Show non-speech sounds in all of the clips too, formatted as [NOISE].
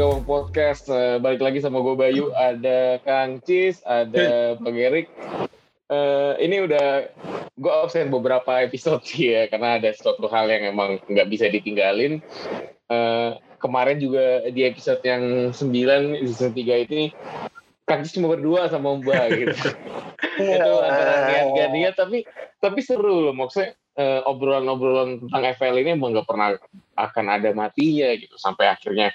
Gawang Podcast. Uh, balik lagi sama gue Bayu. Ada Kang Cis, ada Bang Erik. Uh, ini udah gue absen beberapa episode sih ya karena ada suatu hal yang emang nggak bisa ditinggalin. Uh, kemarin juga di episode yang 9 episode 3 ini Kang Cis cuma berdua sama Mbak gitu. [LAUGHS] itu antara niat gak niat tapi tapi seru loh maksudnya obrolan-obrolan tentang FL ini emang gak pernah akan ada matinya gitu sampai akhirnya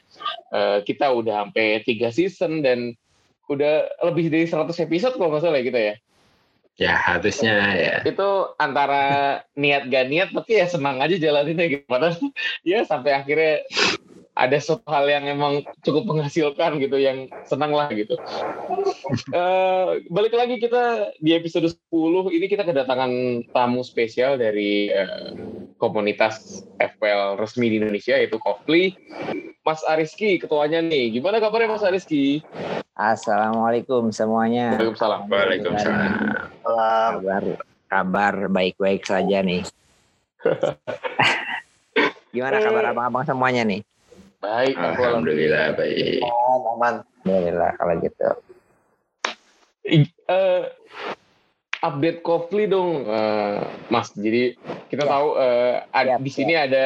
uh, kita udah sampai tiga season dan udah lebih dari 100 episode kalau nggak salah ya kita ya. Ya harusnya ya. Itu antara niat gak niat tapi ya senang aja jalaninnya gitu. [LAUGHS] Padahal ya sampai akhirnya ada suatu hal yang emang cukup menghasilkan gitu yang senang lah gitu. uh, balik lagi kita di episode 10 ini kita kedatangan tamu spesial dari uh, komunitas FPL resmi di Indonesia yaitu Kofli. Mas Ariski ketuanya nih. Gimana kabarnya Mas Ariski? Assalamualaikum semuanya. Waalaikumsalam. Waalaikumsalam. Kabar kabar baik-baik saja nih. [LAUGHS] Gimana kabar abang-abang semuanya nih? Baik, alhamdulillah baik. Oh, aman. Alhamdulillah kalau gitu. Uh, update Kofli dong, uh, Mas. Jadi kita ya. tahu uh, ada, ya, di sini ya. ada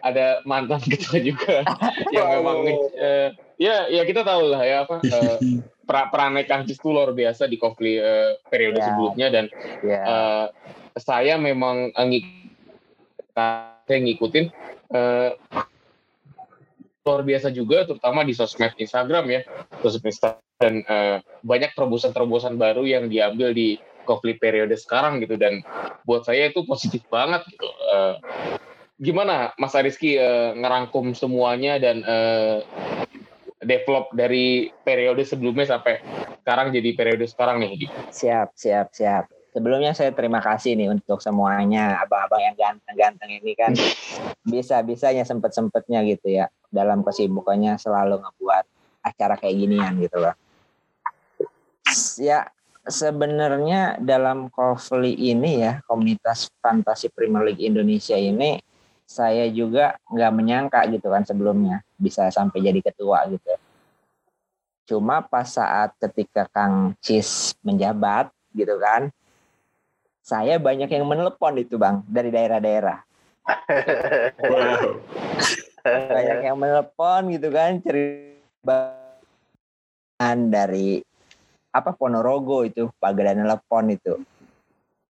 ada mantan [LAUGHS] ketua juga [LAUGHS] yang memang uh, ya ya kita tahu lah ya apa uh, [LAUGHS] pra peranai itu luar biasa di Kofli uh, periode ya. sebelumnya dan ya. uh, saya memang ngik saya ngikutin uh, luar biasa juga terutama di sosmed Instagram ya. Sosmed Instagram dan uh, banyak terobosan-terobosan baru yang diambil di konflik periode sekarang gitu. Dan buat saya itu positif banget gitu. Uh, gimana Mas Ariski uh, ngerangkum semuanya dan uh, develop dari periode sebelumnya sampai sekarang jadi periode sekarang nih? Gitu. siap siap siap Sebelumnya saya terima kasih nih untuk semuanya abang-abang yang ganteng-ganteng ini kan [LAUGHS] bisa-bisanya sempet-sempetnya gitu ya dalam kesibukannya selalu ngebuat acara kayak ginian gitu loh. Ya sebenarnya dalam Kofli ini ya komunitas fantasi Premier League Indonesia ini saya juga nggak menyangka gitu kan sebelumnya bisa sampai jadi ketua gitu. Cuma pas saat ketika Kang Cis menjabat gitu kan, saya banyak yang menelepon itu bang dari daerah-daerah. banyak yang menelepon gitu kan cerita dari apa Ponorogo itu pagelaran telepon itu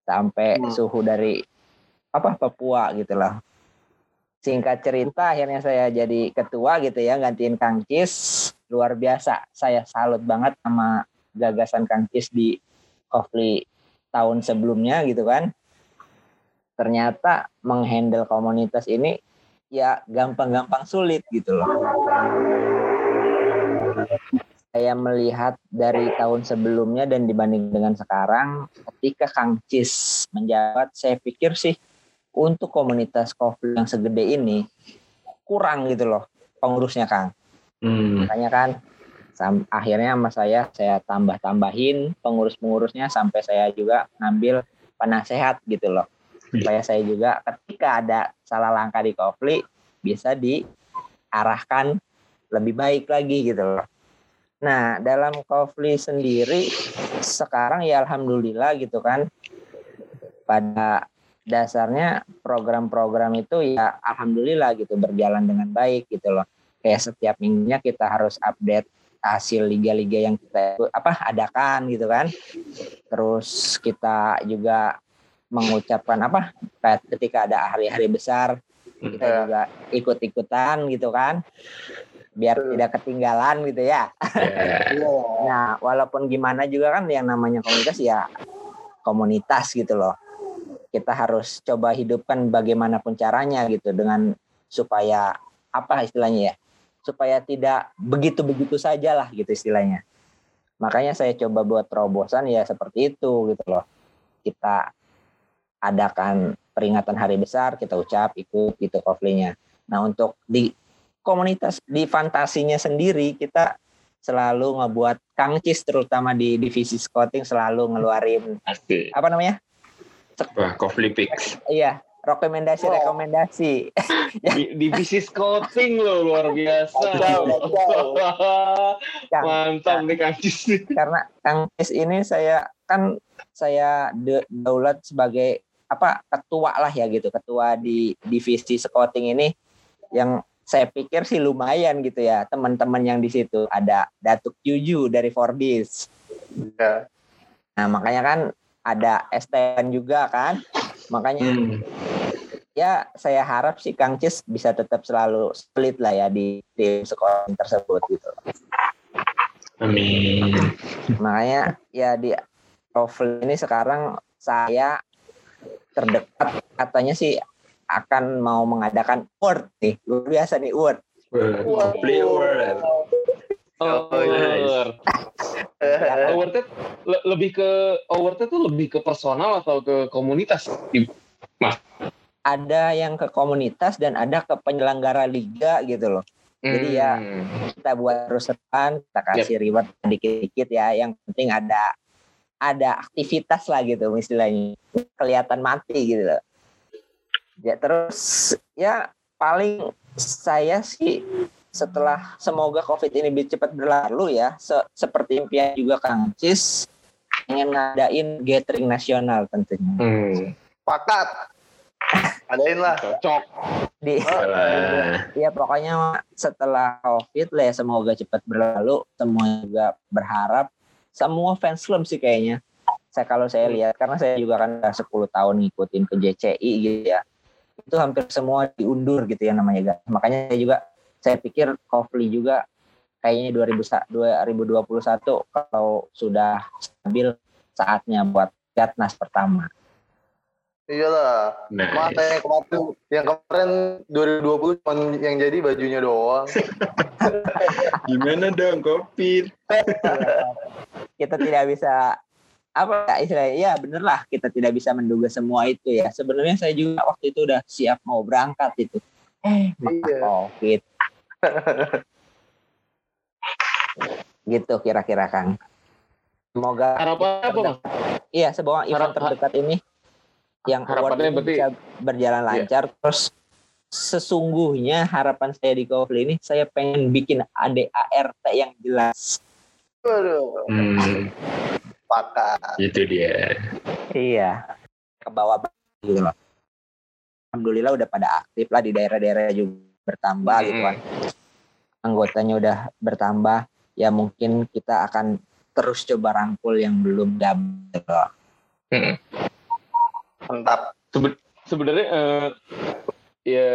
sampai hmm. suhu dari apa Papua gitu lah. Singkat cerita akhirnya saya jadi ketua gitu ya gantiin Kang Cis luar biasa. Saya salut banget sama gagasan Kang Cis di Kofli tahun sebelumnya gitu kan. Ternyata menghandle komunitas ini ya gampang-gampang sulit gitu loh. Saya melihat dari tahun sebelumnya dan dibanding dengan sekarang ketika Kang Cis menjabat saya pikir sih untuk komunitas kopi yang segede ini kurang gitu loh pengurusnya Kang. Hmm. makanya kan Sam, akhirnya sama saya saya tambah tambahin pengurus pengurusnya sampai saya juga ngambil penasehat gitu loh supaya saya juga ketika ada salah langkah di konflik bisa diarahkan lebih baik lagi gitu loh. Nah dalam konflik sendiri sekarang ya alhamdulillah gitu kan pada dasarnya program-program itu ya alhamdulillah gitu berjalan dengan baik gitu loh. Kayak setiap minggunya kita harus update hasil liga-liga yang kita apa adakan gitu kan. Terus kita juga mengucapkan apa ketika ada hari-hari besar kita yeah. juga ikut-ikutan gitu kan biar uh. tidak ketinggalan gitu ya. Yeah. [LAUGHS] nah, walaupun gimana juga kan yang namanya komunitas ya komunitas gitu loh. Kita harus coba hidupkan bagaimanapun caranya gitu dengan supaya apa istilahnya ya? Supaya tidak begitu-begitu saja lah gitu istilahnya. Makanya saya coba buat terobosan ya seperti itu gitu loh. Kita adakan peringatan hari besar, kita ucap ikut gitu koflinya. Nah untuk di komunitas di fantasinya sendiri kita selalu ngebuat Kang Cis terutama di divisi scouting selalu ngeluarin apa namanya? Wah, Kofli Pix. Iya, rekomendasi rekomendasi [LAUGHS] Di- divisi scouting loh luar biasa. Kacau. [LAUGHS] Mantap nih Kang Cis [LAUGHS] karena Kang Cis ini saya kan saya de- daulat sebagai apa ketua lah ya gitu ketua di divisi scouting ini yang saya pikir sih lumayan gitu ya teman-teman yang di situ ada Datuk Juju dari Forbis Ya. nah makanya kan ada STN juga kan makanya Hmm. Ya saya harap sih Kang Cis bisa tetap selalu split lah ya di tim scouting tersebut gitu Amin. makanya ya di Rofl ini sekarang saya terdekat katanya sih akan mau mengadakan award nih luar biasa nih award Play word. Oh, nice. award. [LAUGHS] Awardnya le- lebih ke awardnya tuh lebih ke personal atau ke komunitas? Di- ada yang ke komunitas dan ada ke penyelenggara liga gitu loh Jadi ya, Hmm. kita buat terusan kita kasih reward dikit-dikit ya yang penting ada ada aktivitas lah gitu istilahnya kelihatan mati gitu loh ya terus ya paling saya sih setelah semoga covid ini cepat berlalu ya se- seperti impian juga Kang Cis ingin ngadain gathering nasional tentunya Hmm. Pakat. Adain lah. Cocok. di Salah. ya pokoknya setelah covid lah ya semoga cepat berlalu. Semua juga berharap. Semua fans club sih kayaknya. Saya kalau saya lihat karena saya juga kan udah 10 tahun ngikutin ke JCI gitu ya. Itu hampir semua diundur gitu ya namanya guys. Makanya saya juga saya pikir Kofli juga kayaknya 2000 2021 kalau sudah stabil saatnya buat Gatnas pertama Iyalah. Mata Nice. yang kemarin, yang kemarin 2020 cuma yang jadi bajunya doang. [LAUGHS] Gimana dong COVID? [LAUGHS] kita tidak bisa apa ya istilahnya ya bener lah kita tidak bisa menduga semua itu ya sebenarnya saya juga waktu itu udah siap mau berangkat itu eh Iya. covid [LAUGHS] gitu kira-kira kang semoga Harapannya apa mas? iya sebuah event terdekat ini yang harapannya award ini berarti- bisa berjalan Iya. lancar terus sesungguhnya harapan saya di Kofli ini saya pengen bikin ADART yang jelas Waduh. Hmm, Pakat. itu dia. Iya. Ke bawah gitu loh. Alhamdulillah udah pada aktif lah di daerah-daerah juga bertambah gitu kan. Anggotanya udah bertambah. Ya mungkin kita akan terus coba rangkul yang belum gabung gitu loh. Mantap. Sebenarnya eh, ya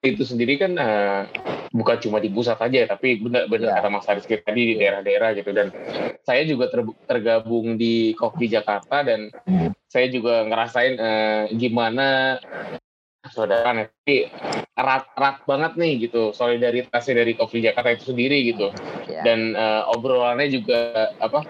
itu sendiri kan eh, bukan cuma di pusat aja tapi benar-benar Iya. kata Mas Rizky tadi di daerah-daerah gitu dan saya juga ter- tergabung di Kopi Jakarta dan Hmm. saya juga ngerasain eh, gimana saudara nanti erat erat banget nih gitu. Solidaritasnya dari Kopi Jakarta itu sendiri gitu. Ya. dan eh, obrolannya juga apa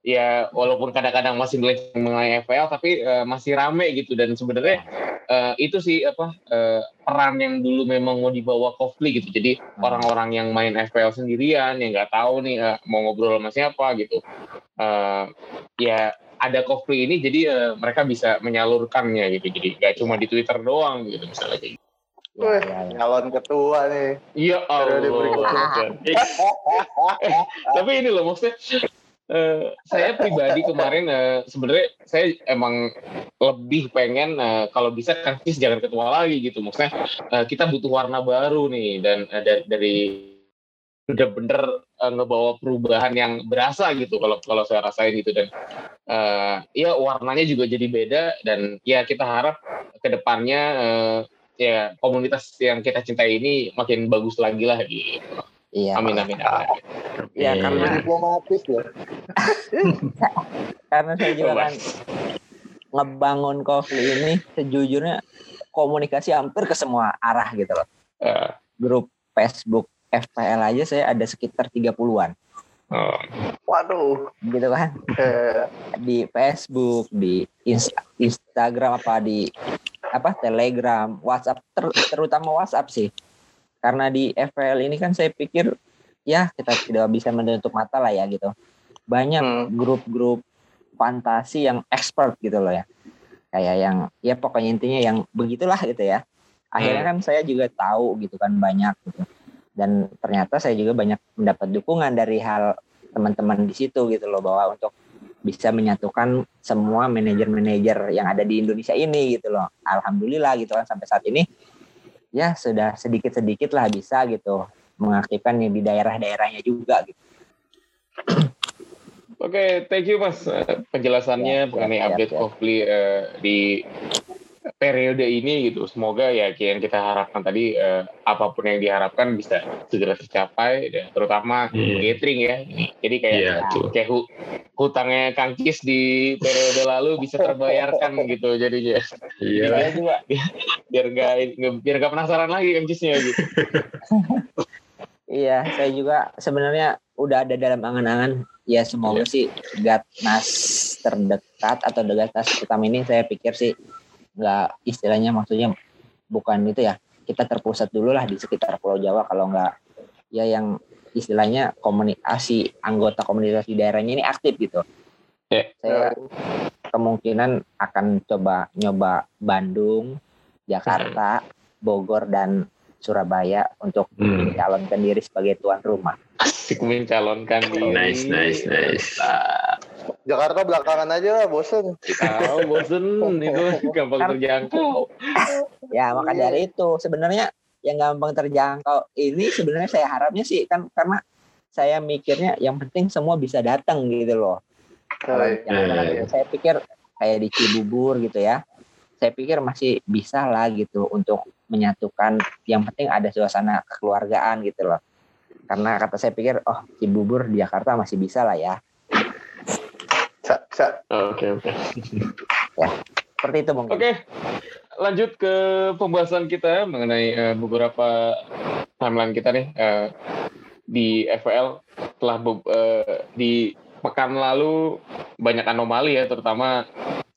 ya walaupun kadang-kadang masih melenceng mengenai FPL tapi eh, masih rame gitu. Dan sebenarnya eh, itu sih apa eh, peran yang dulu memang mau dibawa Kofli gitu. Jadi orang-orang yang main FPL sendirian yang nggak tahu nih eh, mau ngobrol sama siapa gitu. Eh, ya ada Kofli ini jadi eh, mereka bisa menyalurkannya gitu jadi nggak cuma di Twitter doang gitu misalnya kayak gitu. Ya, Wih, ya, ya. Calon ketua nih. Iya Allah. [LAUGHS] tapi ini loh maksudnya eh, saya pribadi kemarin eh, sebenarnya saya emang lebih pengen eh, kalau bisa kan jangan ketua lagi gitu maksudnya eh, kita butuh warna baru nih dan eh, dari, dari bener-bener eh, ngebawa perubahan yang berasa gitu kalau kalau saya rasain gitu dan eh, ya warnanya juga jadi beda dan ya kita harap ke depannya eh, ya komunitas yang kita cintai ini makin bagus lagi lah gitu. Iya. Amin amin amin. Ya, karena- Diplomatis ya. [LAUGHS] Karena saya juga kan ngebangun Kofli ini sejujurnya komunikasi hampir ke semua arah gitu loh. Eh, Grup Facebook FPL aja saya ada sekitar 30-an oh. Waduh. gitu kan. Eh, di Facebook, di Ins- Instagram apa di apa Telegram, WhatsApp ter- terutama WhatsApp sih. Karena di FPL ini kan saya pikir ya kita tidak bisa menutup mata lah ya gitu. Banyak Hmm. grup-grup fantasi yang expert gitu loh ya. kayak yang ya pokoknya intinya yang begitulah gitu ya akhirnya kan saya juga tahu gitu kan banyak gitu dan ternyata saya juga banyak mendapat dukungan dari hal teman-teman di situ gitu loh bahwa untuk bisa menyatukan semua manajer-manajer yang ada di Indonesia ini gitu loh alhamdulillah gitu kan sampai saat ini ya sudah sedikit-sedikit lah bisa gitu mengaktifkan yang di daerah-daerahnya juga gitu Oke, thank you Mas eh, penjelasannya Ya, siap, update siap. Kofli eh, di periode ini gitu. Semoga ya kayak yang kita harapkan tadi eh, apa pun yang diharapkan bisa segera tercapai dan terutama Iya. catering ya. Jadi kayak Iya, tuh. kayak hu- hutangnya Kang Kis di periode lalu bisa terbayarkan gitu jadinya. Iya. saya juga Biar gak biar gak penasaran lagi Kang Kisnya gitu. Iya, saya juga sebenarnya udah ada dalam angan-angan. Ya semoga sih Gatnas terdekat atau Gatnas pertama ini saya pikir sih nggak istilahnya maksudnya bukan itu ya. Kita terpusat dulu lah di sekitar Pulau Jawa kalau nggak ya yang istilahnya komunikasi anggota komunitas di daerahnya ini aktif gitu. Ya. Saya kemungkinan akan coba nyoba Bandung, Jakarta, Bogor dan Surabaya untuk Hmm. mencalonkan diri sebagai tuan rumah. Asik mencalonkan diri. Nice, nice, nice. Jakarta belakangan aja lah, bosen. Tahu bosen itu [LAUGHS] gampang terjangkau. [LAUGHS] Ya maka Iya. dari itu sebenarnya yang gampang terjangkau ini sebenarnya saya harapnya sih kan karena saya mikirnya yang penting semua bisa datang gitu loh. Kalau iya. saya pikir kayak di Cibubur gitu ya. Saya pikir masih bisa lah gitu untuk menyatukan yang penting ada suasana kekeluargaan gitu loh. Karena kata saya pikir oh Cibubur di Jakarta masih bisa lah ya. Bisa, bisa. Oke oke. Seperti itu mungkin. Oke, lanjut ke pembahasan kita mengenai eh, beberapa timeline kita nih eh, di FPL. Setelah be- eh, di pekan lalu banyak anomali ya, terutama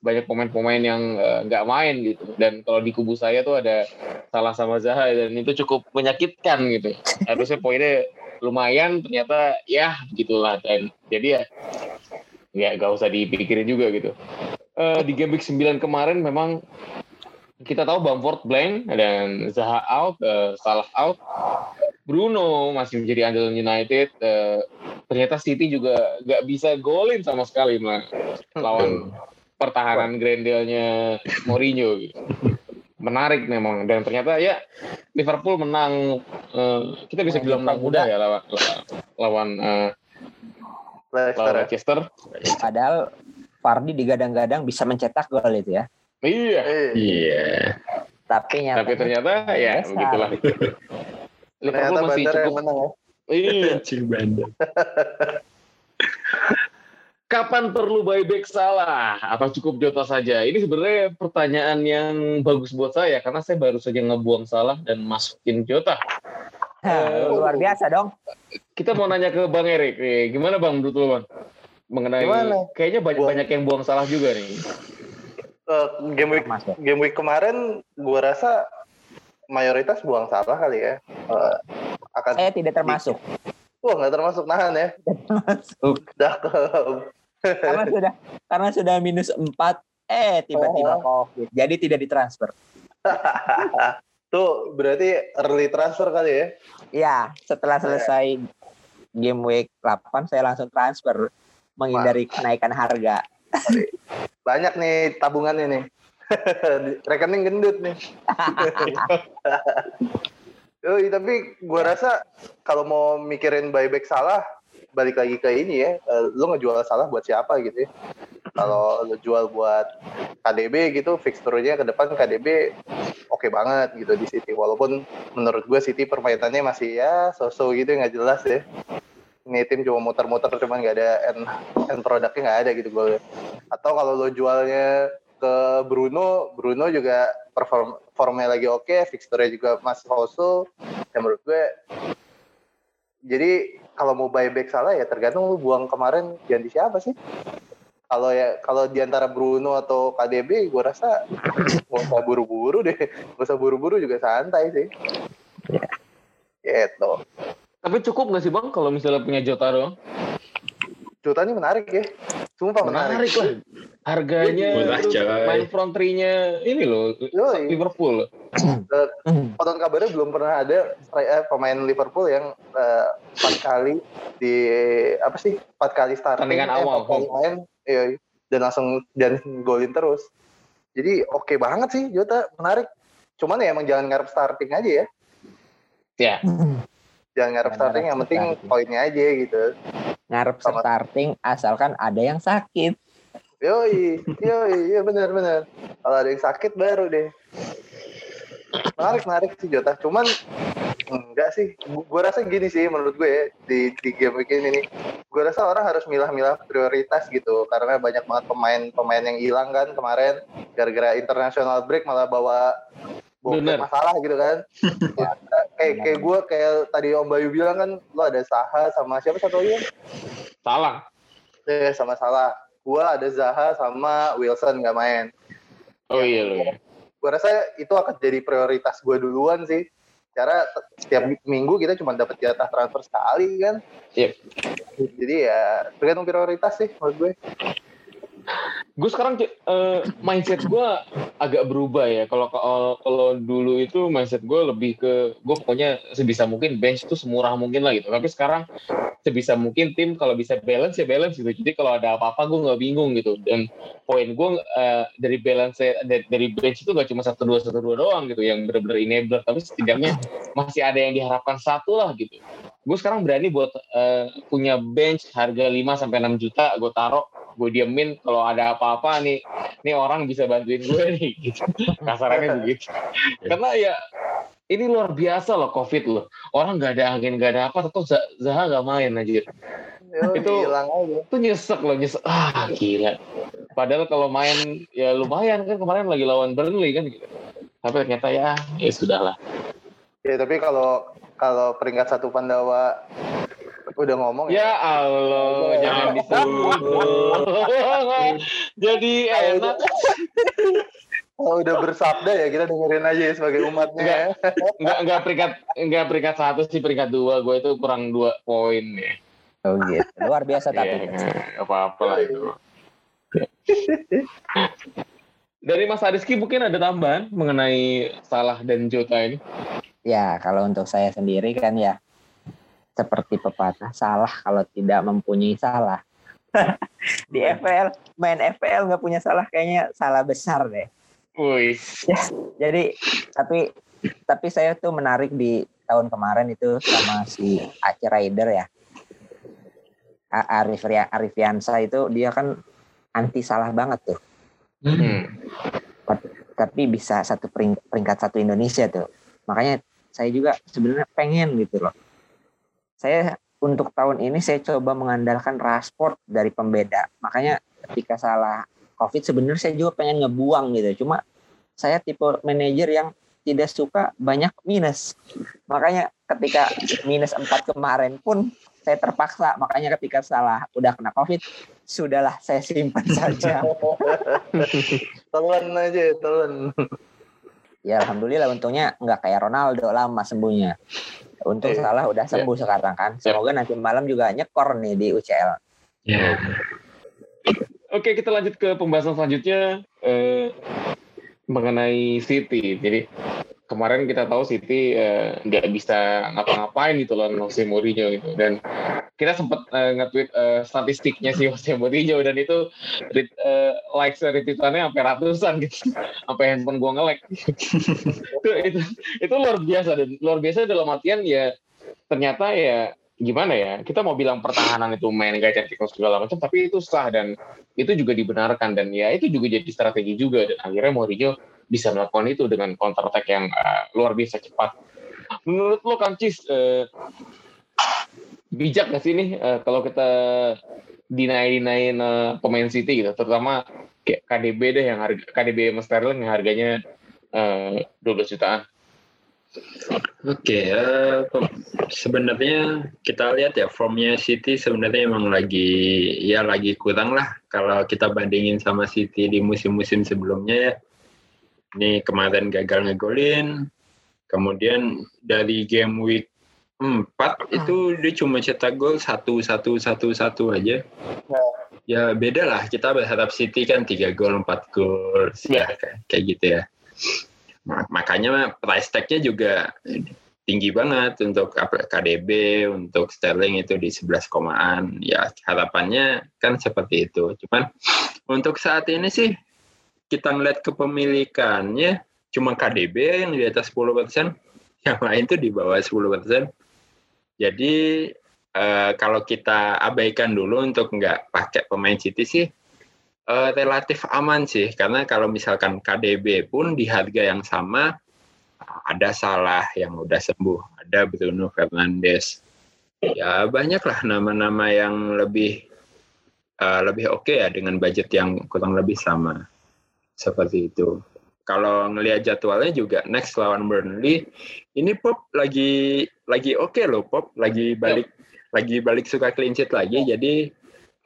banyak pemain-pemain yang nggak main gitu. Dan kalau di kubu saya tuh ada salah sama Zaha dan itu cukup menyakitkan gitu. Harusnya poinnya lumayan, ternyata ya begitulah. Dan jadi ya nggak nggak usah dipikirin juga gitu. Eh, di game week 9 kemarin memang kita tahu Bamford blank dan Zaha out, eh, Salah out, Bruno masih menjadi andalan United. eh, ternyata City juga nggak bisa golin sama sekali mel- lawan pertahanan Grendelnya Mourinho. gitu. Menarik memang dan ternyata ya Liverpool menang. eh, kita bisa bilang menang mudah ya lawan lawan eh, Leicester ya. Leicester. Padahal Fardi digadang-gadang bisa mencetak gol itu ya. Iya. Eh, Iya. Tapi nyatanya Tapi ternyata ya Dasar. begitulah. Liverpool ternyata masih cukup menang ya. Iya. [LAUGHS] Anjing bandar. [LAUGHS] Kapan perlu buyback salah? Apa cukup Jota saja? Ini sebenarnya pertanyaan yang bagus buat saya karena saya baru saja ngebuang salah dan masukin Jota. Hah, luar biasa dong. Kita mau nanya ke Bang Erik, nih. gimana Bang menurut lo Bang? Mengenai Gimana? kayaknya banyak banyak yang buang salah juga nih. Eh, game week Masuk. game week kemarin gua rasa mayoritas buang salah kali ya. Eh, akan Saya tidak termasuk. Wah nggak termasuk nahan ya. Termasuk. Cakep. karena sudah karena sudah minus 4 eh tiba-tiba Oh. covid. Jadi tidak ditransfer. [LAUGHS] Tuh berarti early transfer kali ya. Ya, setelah selesai game week 8 saya langsung transfer menghindari kenaikan harga. [LAUGHS] Banyak nih tabungannya nih. [LAUGHS] Rekening gendut nih. [LAUGHS] Yoi, tapi gua rasa kalau mau mikirin buyback salah, balik lagi ke ini ya, eh, lu ngejual salah buat siapa gitu ya. Kalau lu jual buat KDB gitu, fixturnya ke depan KDB oke banget gitu di City. Walaupun menurut gue City permainannya masih ya so-so gitu nggak jelas ya. Ini tim cuma muter-muter cuman nggak ada end, end produknya nggak ada gitu gue. Atau kalau lo jualnya ke Bruno, Bruno juga perform formnya lagi oke, fixturnya juga masih so-so. Ya menurut gue jadi kalau mau buyback salah ya tergantung lu buang kemarin ganti siapa sih? Kalau ya kalau di antara Bruno atau KDB, gue rasa [CLEARS THROAT] nggak usah buru-buru deh, nggak usah buru-buru juga santai sih. Gitu. Tapi cukup nggak sih Bang kalau misalnya punya Jota doang? Jota ini menarik ya, sumpah menarik. Menarik lah. Harganya main front three-nya ini loh Yoi. Liverpool. konon kabarnya belum pernah ada eh, pemain Liverpool yang eh, empat kali di apa sih empat kali starting Pertandingan eh, awal. main iya, iya. dan langsung dan golin terus. Jadi oke banget sih Jota. Menarik. Cuman ya emang jangan ngarep starting aja ya. Ya, jangan ngarep starting ngarep yang penting starting. poinnya aja gitu. Ngarep Sama- starting asalkan ada yang sakit. yoi yoi iya benar benar. Kalau ada yang sakit baru deh. Menarik menarik sih Jota. Cuman enggak sih. Gu- gua rasa gini sih menurut gue ya, di di game week ini. nih gua rasa orang harus milah-milah prioritas gitu karena banyak banget pemain-pemain yang hilang kan kemarin gara-gara international break malah bawa bawa Bener. masalah gitu kan [LAUGHS] Ya, kayak kayak gue kayak tadi Om Bayu bilang kan lo ada Saha sama siapa satu lagi salah. eh sama salah gua ada Zaha sama Wilson nggak main Oh iya loh. ya. gue rasa itu akan jadi prioritas gue duluan sih cara setiap minggu kita cuma dapat jatah transfer sekali kan Yep. jadi ya tergantung prioritas sih menurut gue Gue sekarang eh, mindset gue agak berubah ya. Kalau kalau kalau dulu itu mindset gue lebih ke gue pokoknya sebisa mungkin bench itu semurah mungkin lah gitu. Tapi sekarang sebisa mungkin tim kalau bisa balance ya balance gitu. Jadi kalau ada apa-apa gue nggak bingung gitu. Dan poin gue eh, dari balance dari, bench itu gak cuma satu dua satu dua doang gitu yang benar-benar enabler. Tapi setidaknya masih ada yang diharapkan satu lah gitu. Gue sekarang berani buat eh, punya bench harga 5 sampai 6 juta gue taruh gue diemin kalau ada apa-apa nih nih orang bisa bantuin gue nih. Gitu. kasarannya [LAUGHS] begitu. Karena ya ini luar biasa loh covid loh. Orang nggak ada angin nggak ada apa tetap Zah- Zaha nggak main aja Itu- hilang aja. itu nyesek loh nyesek. Ah gila. Padahal kalau main ya lumayan kan kemarin lagi lawan Burnley kan gitu. Tapi ternyata ya ya sudahlah. Ya tapi kalau kalau peringkat satu Pandawa udah ngomong ya ya Allah jangan [LAUGHS] disebut jadi enak kalau udah bersabda ya kita dengerin aja ya sebagai umatnya ya. [LAUGHS] Enggak enggak peringkat enggak peringkat satu sih peringkat dua gue itu kurang dua poin ya. Oh gitu. Luar biasa tapi. Iya, apa-apa lah itu. Dari Mas Ariski mungkin ada tambahan mengenai Salah dan Jota ini. Ya, kalau untuk saya sendiri kan ya seperti pepatah salah kalau tidak mempunyai salah. [LAUGHS] Di FPL main FPL nggak punya salah kayaknya salah besar deh. Wih, Jadi tapi tapi saya tuh menarik di tahun kemarin itu sama si Aceh Rider ya. A- Arif Ria- Arif Yansa itu dia kan anti salah banget tuh. hmm. Tapi bisa satu pering- peringkat satu Indonesia tuh. Makanya saya juga sebenarnya pengen gitu loh. Saya untuk tahun ini saya coba mengandalkan Rashford dari pembeda. Makanya ketika salah COVID sebenarnya saya juga pengen ngebuang gitu. Cuma saya tipe manajer yang tidak suka banyak minus. Makanya ketika minus 4 kemarin pun saya terpaksa. Makanya ketika salah udah kena COVID, sudahlah saya simpan saja. [LAUGHS] telan aja telan Ya alhamdulillah untungnya nggak kayak Ronaldo lama sembuhnya. Untung Iya. salah udah sembuh sekarang kan. Semoga nanti malam juga nyekor nih di UCL. Ya. Oke, kita lanjut ke pembahasan selanjutnya eh, mengenai City. Jadi kemarin kita tahu City eh, nggak bisa ngapa-ngapain gitu loh Jose Mourinho gitu. Dan kita sempat eh, nge-tweet eh, statistiknya si Jose Mourinho dan itu ret, eh, likes retweetannya sampai ratusan gitu. [LAUGHS] Sampai handphone gua nge-like. [LAUGHS] itu, itu itu luar biasa dan luar biasa dalam artian ya ternyata ya gimana ya kita mau bilang pertahanan itu main gaya tactical segala macam tapi itu sah dan itu juga dibenarkan dan ya itu juga jadi strategi juga dan akhirnya Mourinho bisa melakukan itu dengan counter attack yang eh, luar biasa cepat. Menurut lo Kancis eh, bijak gak sih nih eh, kalau kita dinai-dinain eh, pemain City gitu, terutama kayak KDB deh yang harga KDB Sterling yang harganya eh, 12 jutaan. Oke, eh, pem- sebenarnya kita lihat ya formnya City sebenarnya emang lagi ya lagi kurang lah. Kalau kita bandingin sama City di musim-musim sebelumnya ya. Ini kemarin gagal ngegolin, kemudian dari game week 4 itu dia cuma cetak gol satu satu satu satu aja. ya. Beda lah. Kita berharap City kan tiga gol empat gol ya, kayak, kayak gitu ya makanya price tag-nya juga tinggi banget untuk KDB untuk Sterling itu di 11 komaan. Ya harapannya kan seperti itu. Cuman untuk saat ini sih kita ngeliat kepemilikannya cuma KDB yang di atas 10 persen yang lain tuh di bawah 10 persen. Jadi uh, kalau kita abaikan dulu untuk nggak pakai pemain City sih uh, relatif aman sih karena kalau misalkan KDB pun di harga yang sama ada salah yang udah sembuh ada Bruno Fernandes. Ya banyaklah nama-nama yang lebih uh, lebih oke okay ya dengan budget yang kurang lebih sama. Seperti itu. Kalau ngelihat jadwalnya juga next lawan Burnley ini Pop lagi lagi oke okay loh Pop. Lagi balik lagi balik suka clean sheet lagi jadi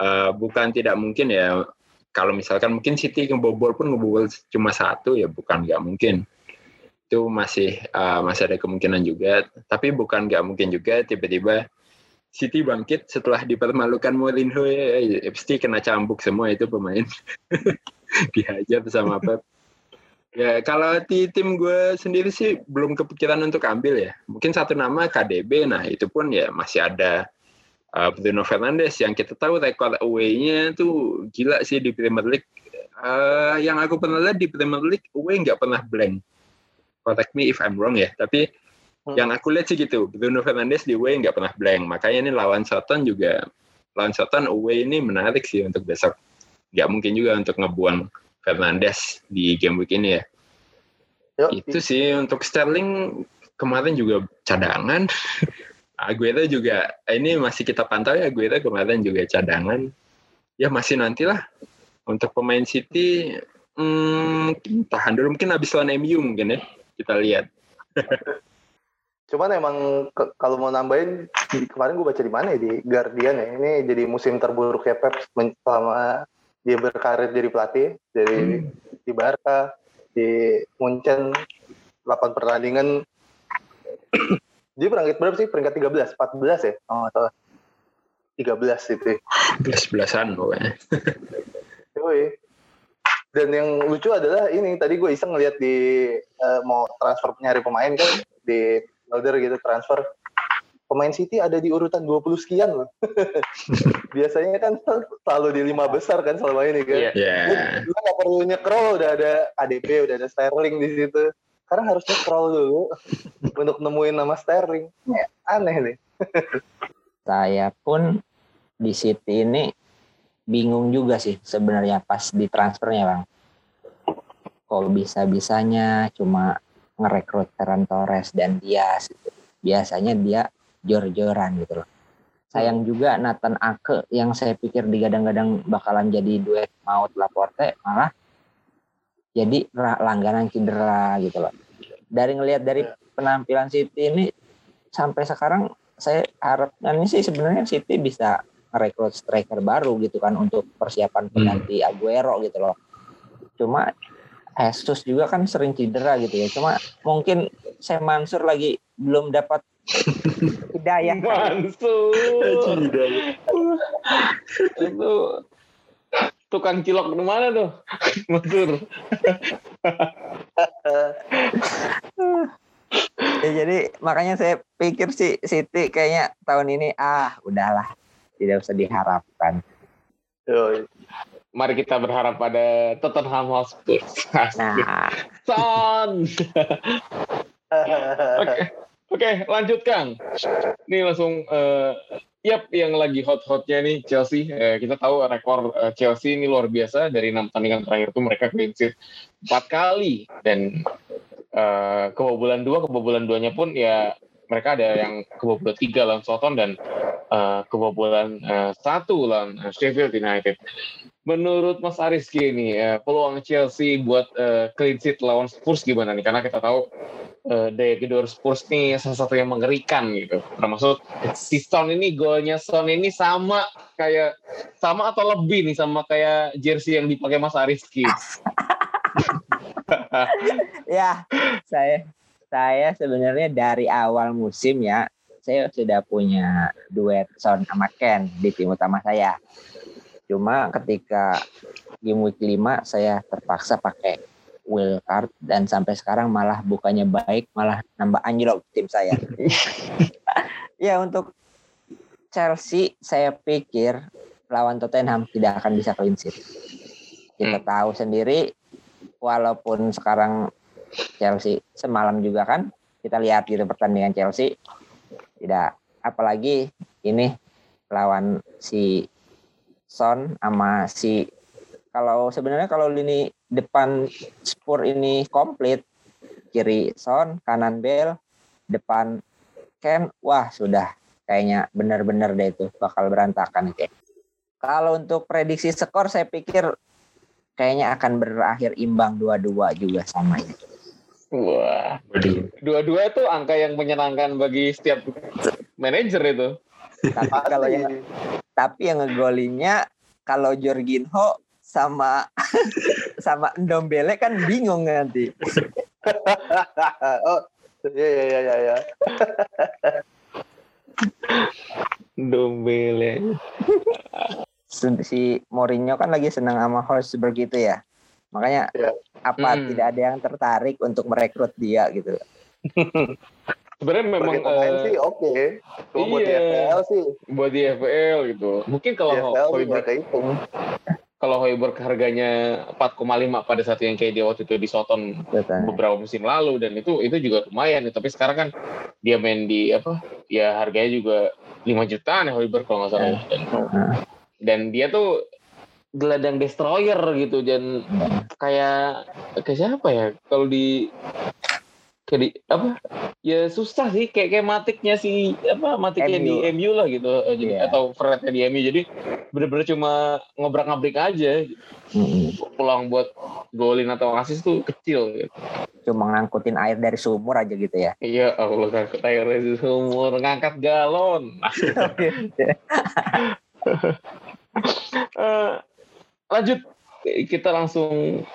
uh, bukan tidak mungkin ya kalau misalkan mungkin City ngebobol pun ngebobol cuma satu ya bukan nggak mungkin. Itu masih uh, masih ada kemungkinan juga. Tapi bukan nggak mungkin juga tiba-tiba City bangkit setelah dipermalukan Mourinho. Ya, ya, pasti kena cambuk semua itu pemain. [LAUGHS] Dihajar sama Pep. Ya kalau di tim gue sendiri sih belum kepikiran untuk ambil ya. Mungkin satu nama KDB nah itu pun ya masih ada uh, Bruno Fernandes yang kita tahu rekor away-nya tuh gila sih di Premier League. Uh, yang aku pernah lihat di Premier League away nggak pernah blank. Correct me if I'm wrong ya, tapi hmm. yang aku lihat sih gitu, Bruno Fernandes di away nggak pernah blank. Makanya ini lawan Soton juga, lawan Soton away ini menarik sih untuk besok. Nggak mungkin juga untuk ngebuang Fernandes di game week ini ya. Yuk. Itu sih untuk Sterling kemarin juga cadangan. [LAUGHS] Aguero juga ini masih kita pantau ya Aguero kemarin juga cadangan. Ya masih nantilah untuk pemain City hmm, tahan dulu mungkin habis lawan MU mungkin ya kita lihat. [LAUGHS] Cuman emang kalau mau nambahin kemarin gue baca di mana ya di Guardian ya ini jadi musim terburuk ya Pep selama dia berkarir jadi pelatih dari hmm. di Barca di Munchen 8 pertandingan dia peringkat berapa sih? Peringkat 13, 14 ya? Oh, atau 13 itu. 11-an pokoknya. [LAUGHS] Yoi. Dan yang lucu adalah ini tadi gue iseng ngeliat di uh, mau transfer nyari pemain kan di Elder gitu transfer pemain City ada di urutan 20 sekian loh. [LAUGHS] Biasanya kan selalu di lima besar kan selama ini kan. Iya. Yeah. Lu gak perlu nyekrol udah ada ADP, udah ada Sterling di situ sekarang harusnya scroll dulu [LAUGHS] untuk nemuin nama Sterling. Aneh nih. Saya pun di City ini bingung juga sih sebenarnya pas di transfernya bang. Kok bisa-bisanya cuma ngerekrut Ferran Torres dan Diaz. Gitu. Biasanya dia jor-joran gitu loh. Sayang juga Nathan Ake yang saya pikir digadang-gadang bakalan jadi duet maut Laporte malah jadi langganan cedera gitu loh. Dari ngelihat dari iya. penampilan City ini sampai sekarang saya harapnya sih sebenarnya City bisa rekrut striker baru gitu kan untuk persiapan hmm. pengganti hmm. Aguero gitu loh. Cuma Jesus juga kan sering cedera gitu ya. Cuma mungkin saya Mansur lagi belum dapat [LAUGHS] hidayah. Mansur. [LAUGHS] Itu tukang cilok di mana tuh? [LAUGHS] Mansur. [LAUGHS] ya, jadi makanya saya pikir sih Siti kayaknya tahun ini ah udahlah tidak usah diharapkan. Mari kita berharap pada Tottenham Hotspur. Nah. [LAUGHS] Son. Oke, okay. lanjutkan. Ini langsung uh, Yap, yang lagi hot-hotnya nih Chelsea. Eh, kita tahu rekor eh, Chelsea ini luar biasa dari enam pertandingan terakhir itu mereka clean sheet empat kali dan eh, kebobolan dua kebobolan duanya pun ya mereka ada yang kebobolan tiga lawan Soton dan uh, kebobolan uh, satu lawan Sheffield United. Menurut Mas Ariski ini uh, peluang Chelsea buat uh, clean sheet lawan Spurs gimana nih? Karena kita tahu uh, daya gedor Spurs ini salah satu yang mengerikan gitu. Termasuk si Son ini golnya Son ini sama kayak sama atau lebih nih sama kayak jersey yang dipakai Mas Ariski. [LAUGHS] ya, saya saya sebenarnya dari awal musim ya, saya sudah punya duet Son sama Ken di tim utama saya. Cuma ketika game week 5 saya terpaksa pakai wild card dan sampai sekarang malah bukannya baik malah nambah anjlok tim saya. [LAUGHS] ya untuk Chelsea saya pikir lawan Tottenham tidak akan bisa clean sheet. Kita Hmm. tahu sendiri walaupun sekarang Chelsea semalam juga kan kita lihat gitu pertandingan Chelsea tidak apalagi ini lawan si Son sama si kalau sebenarnya kalau lini depan Spur ini komplit. Kiri Son kanan Bell depan Ken wah sudah. Kayaknya benar-benar deh itu bakal berantakan kayak kalau untuk prediksi skor saya pikir kayaknya akan berakhir imbang dua-dua juga sama ini. Wah, dua-dua itu angka yang menyenangkan bagi setiap manajer itu. tapi kalau yang tapi yang ngegolinnya kalau Jorginho sama [LAUGHS] sama Ndombele kan bingung nanti. [LAUGHS] oh, iya iya iya iya. iya. Dombele. Si Mourinho kan lagi senang sama Hotspur gitu ya. Makanya Iya. apa Hmm. tidak ada yang tertarik untuk merekrut dia gitu. [LAUGHS] Sebenarnya memang sih oke. Cuma buat di iya. FPL sih. buat di FPL gitu. Mungkin kalau Di FPL sih Hoiberg. Kalau Hoiberg harganya 4,5 pada saat yang kayak dia waktu itu di Soton Betul. beberapa musim lalu dan itu itu juga lumayan tapi sekarang kan dia main di apa ya harganya juga 5 jutaan ya Hoiberg kalau nggak salah. Dan, Nah. dan dia tuh gelandang destroyer gitu dan kayak kayak siapa ya? Kalau di di apa ya susah sih kayak kayak matiknya si apa matiknya di MU. MU lah gitu eh, jadi Iya. atau Frednya di MU jadi bener-bener cuma ngobrak-ngabrik aja Mm-mm. peluang buat golin atau asis tuh kecil gitu. Cuma ngangkutin air dari sumur aja gitu ya. Iya, Allah kan air dari sumur ngangkat galon. [LAUGHS] Eh, lanjut kita langsung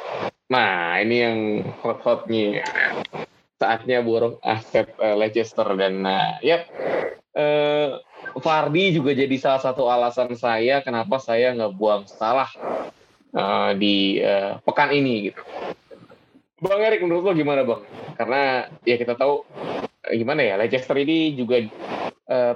nah ini yang hot-hotnya saatnya burung aset eh, Leicester dan nah yep eh Fardi juga jadi salah satu alasan saya kenapa saya nggak buang salah eh, di eh, pekan ini gitu Bang Erik menurut lo gimana bang? Karena ya kita tahu gimana ya Leicester ini juga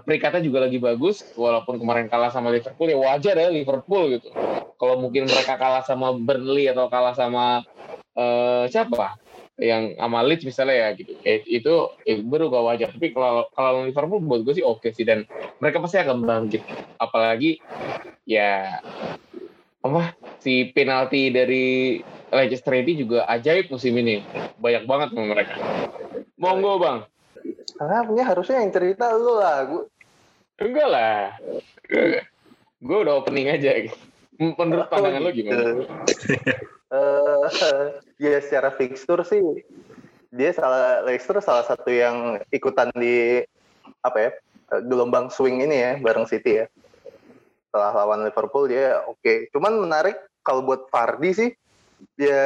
peringkatnya juga lagi bagus walaupun kemarin kalah sama Liverpool ya wajar ya Liverpool gitu. Kalau mungkin mereka kalah sama Burnley atau kalah sama eh, siapa yang sama Leeds misalnya ya gitu. Ya, itu ya, baru gak wajar. Tapi kalau kalau Liverpool buat gue sih oke sih. Dan mereka pasti akan bangkit. Apalagi ya apa si penalti dari Leicester ini juga ajaib musim ini. Banyak banget sama mereka. Monggo bang. Karena punya harusnya yang cerita lu lah. Gua, enggak lah. Gue udah opening aja. Menurut pandangan lo gimana Eh, [LAUGHS] ya secara fixture sih dia salah Leicester salah satu yang ikutan di apa ya gelombang swing ini ya bareng City ya. Setelah lawan Liverpool dia oke. Cuman menarik kalau buat Vardy sih dia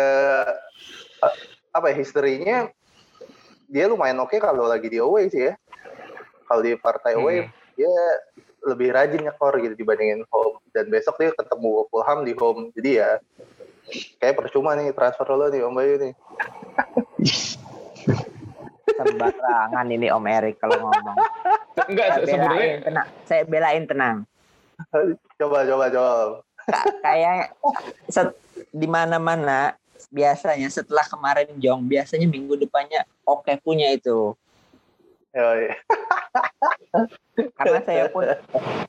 eh, apa ya historinya dia lumayan oke kalau lagi di away sih ya. Kalau di partai away Hmm. dia lebih rajin nyekor gitu dibandingin home dan besok dia ketemu Fulham di home jadi ya kayak percuma nih transfer lo nih Om Bayu nih Sembarangan ini Om Erik kalau ngomong. enggak Saya belain tenang. Saya belain tenang. coba coba coba Ka- Kayak set, di mana-mana biasanya setelah kemarin Jong biasanya minggu depannya oke punya itu. Karena saya pun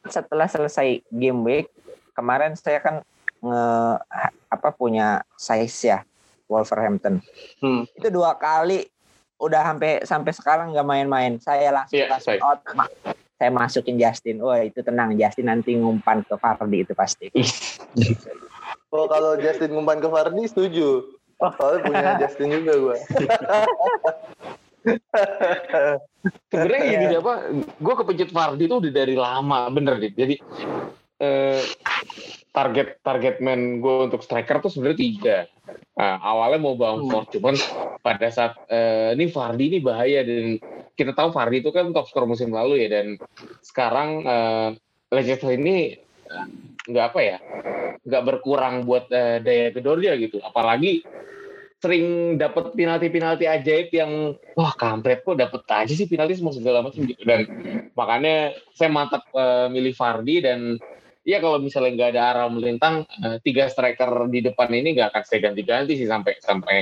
setelah selesai game week kemarin saya kan nge apa punya size ya Wolverhampton. Hmm. Itu dua kali udah sampai sampai sekarang nggak main-main. Saya langsung Iya, langsung saya. out. Ma- Saya masukin Justin. Wah itu tenang Justin nanti ngumpan ke Fardi itu pasti. [LAUGHS] Oh kalau Justin ngumpan ke Vardy setuju. Soalnya punya [LAUGHS] Justin juga gue. [LAUGHS] sebenarnya gini deh apa gue kepencet Vardy itu udah dari lama bener deh jadi eh, target target man gue untuk striker tuh sebenarnya tiga. Nah, awalnya mau Bamford cuman pada saat eh, ini Vardy ini bahaya dan kita tahu Vardy itu kan top skor musim lalu ya dan sekarang eh, Leicester ini eh, nggak apa ya nggak berkurang buat uh, daya gedor dia gitu. Apalagi sering dapat penalti-penalti ajaib yang wah kampret kok dapat aja sih penalti semua segala macam gitu. Dan makanya saya mantap uh, milih Fardi dan ya kalau misalnya nggak ada arah melintang uh, tiga striker di depan ini nggak akan saya ganti-ganti sih sampai sampai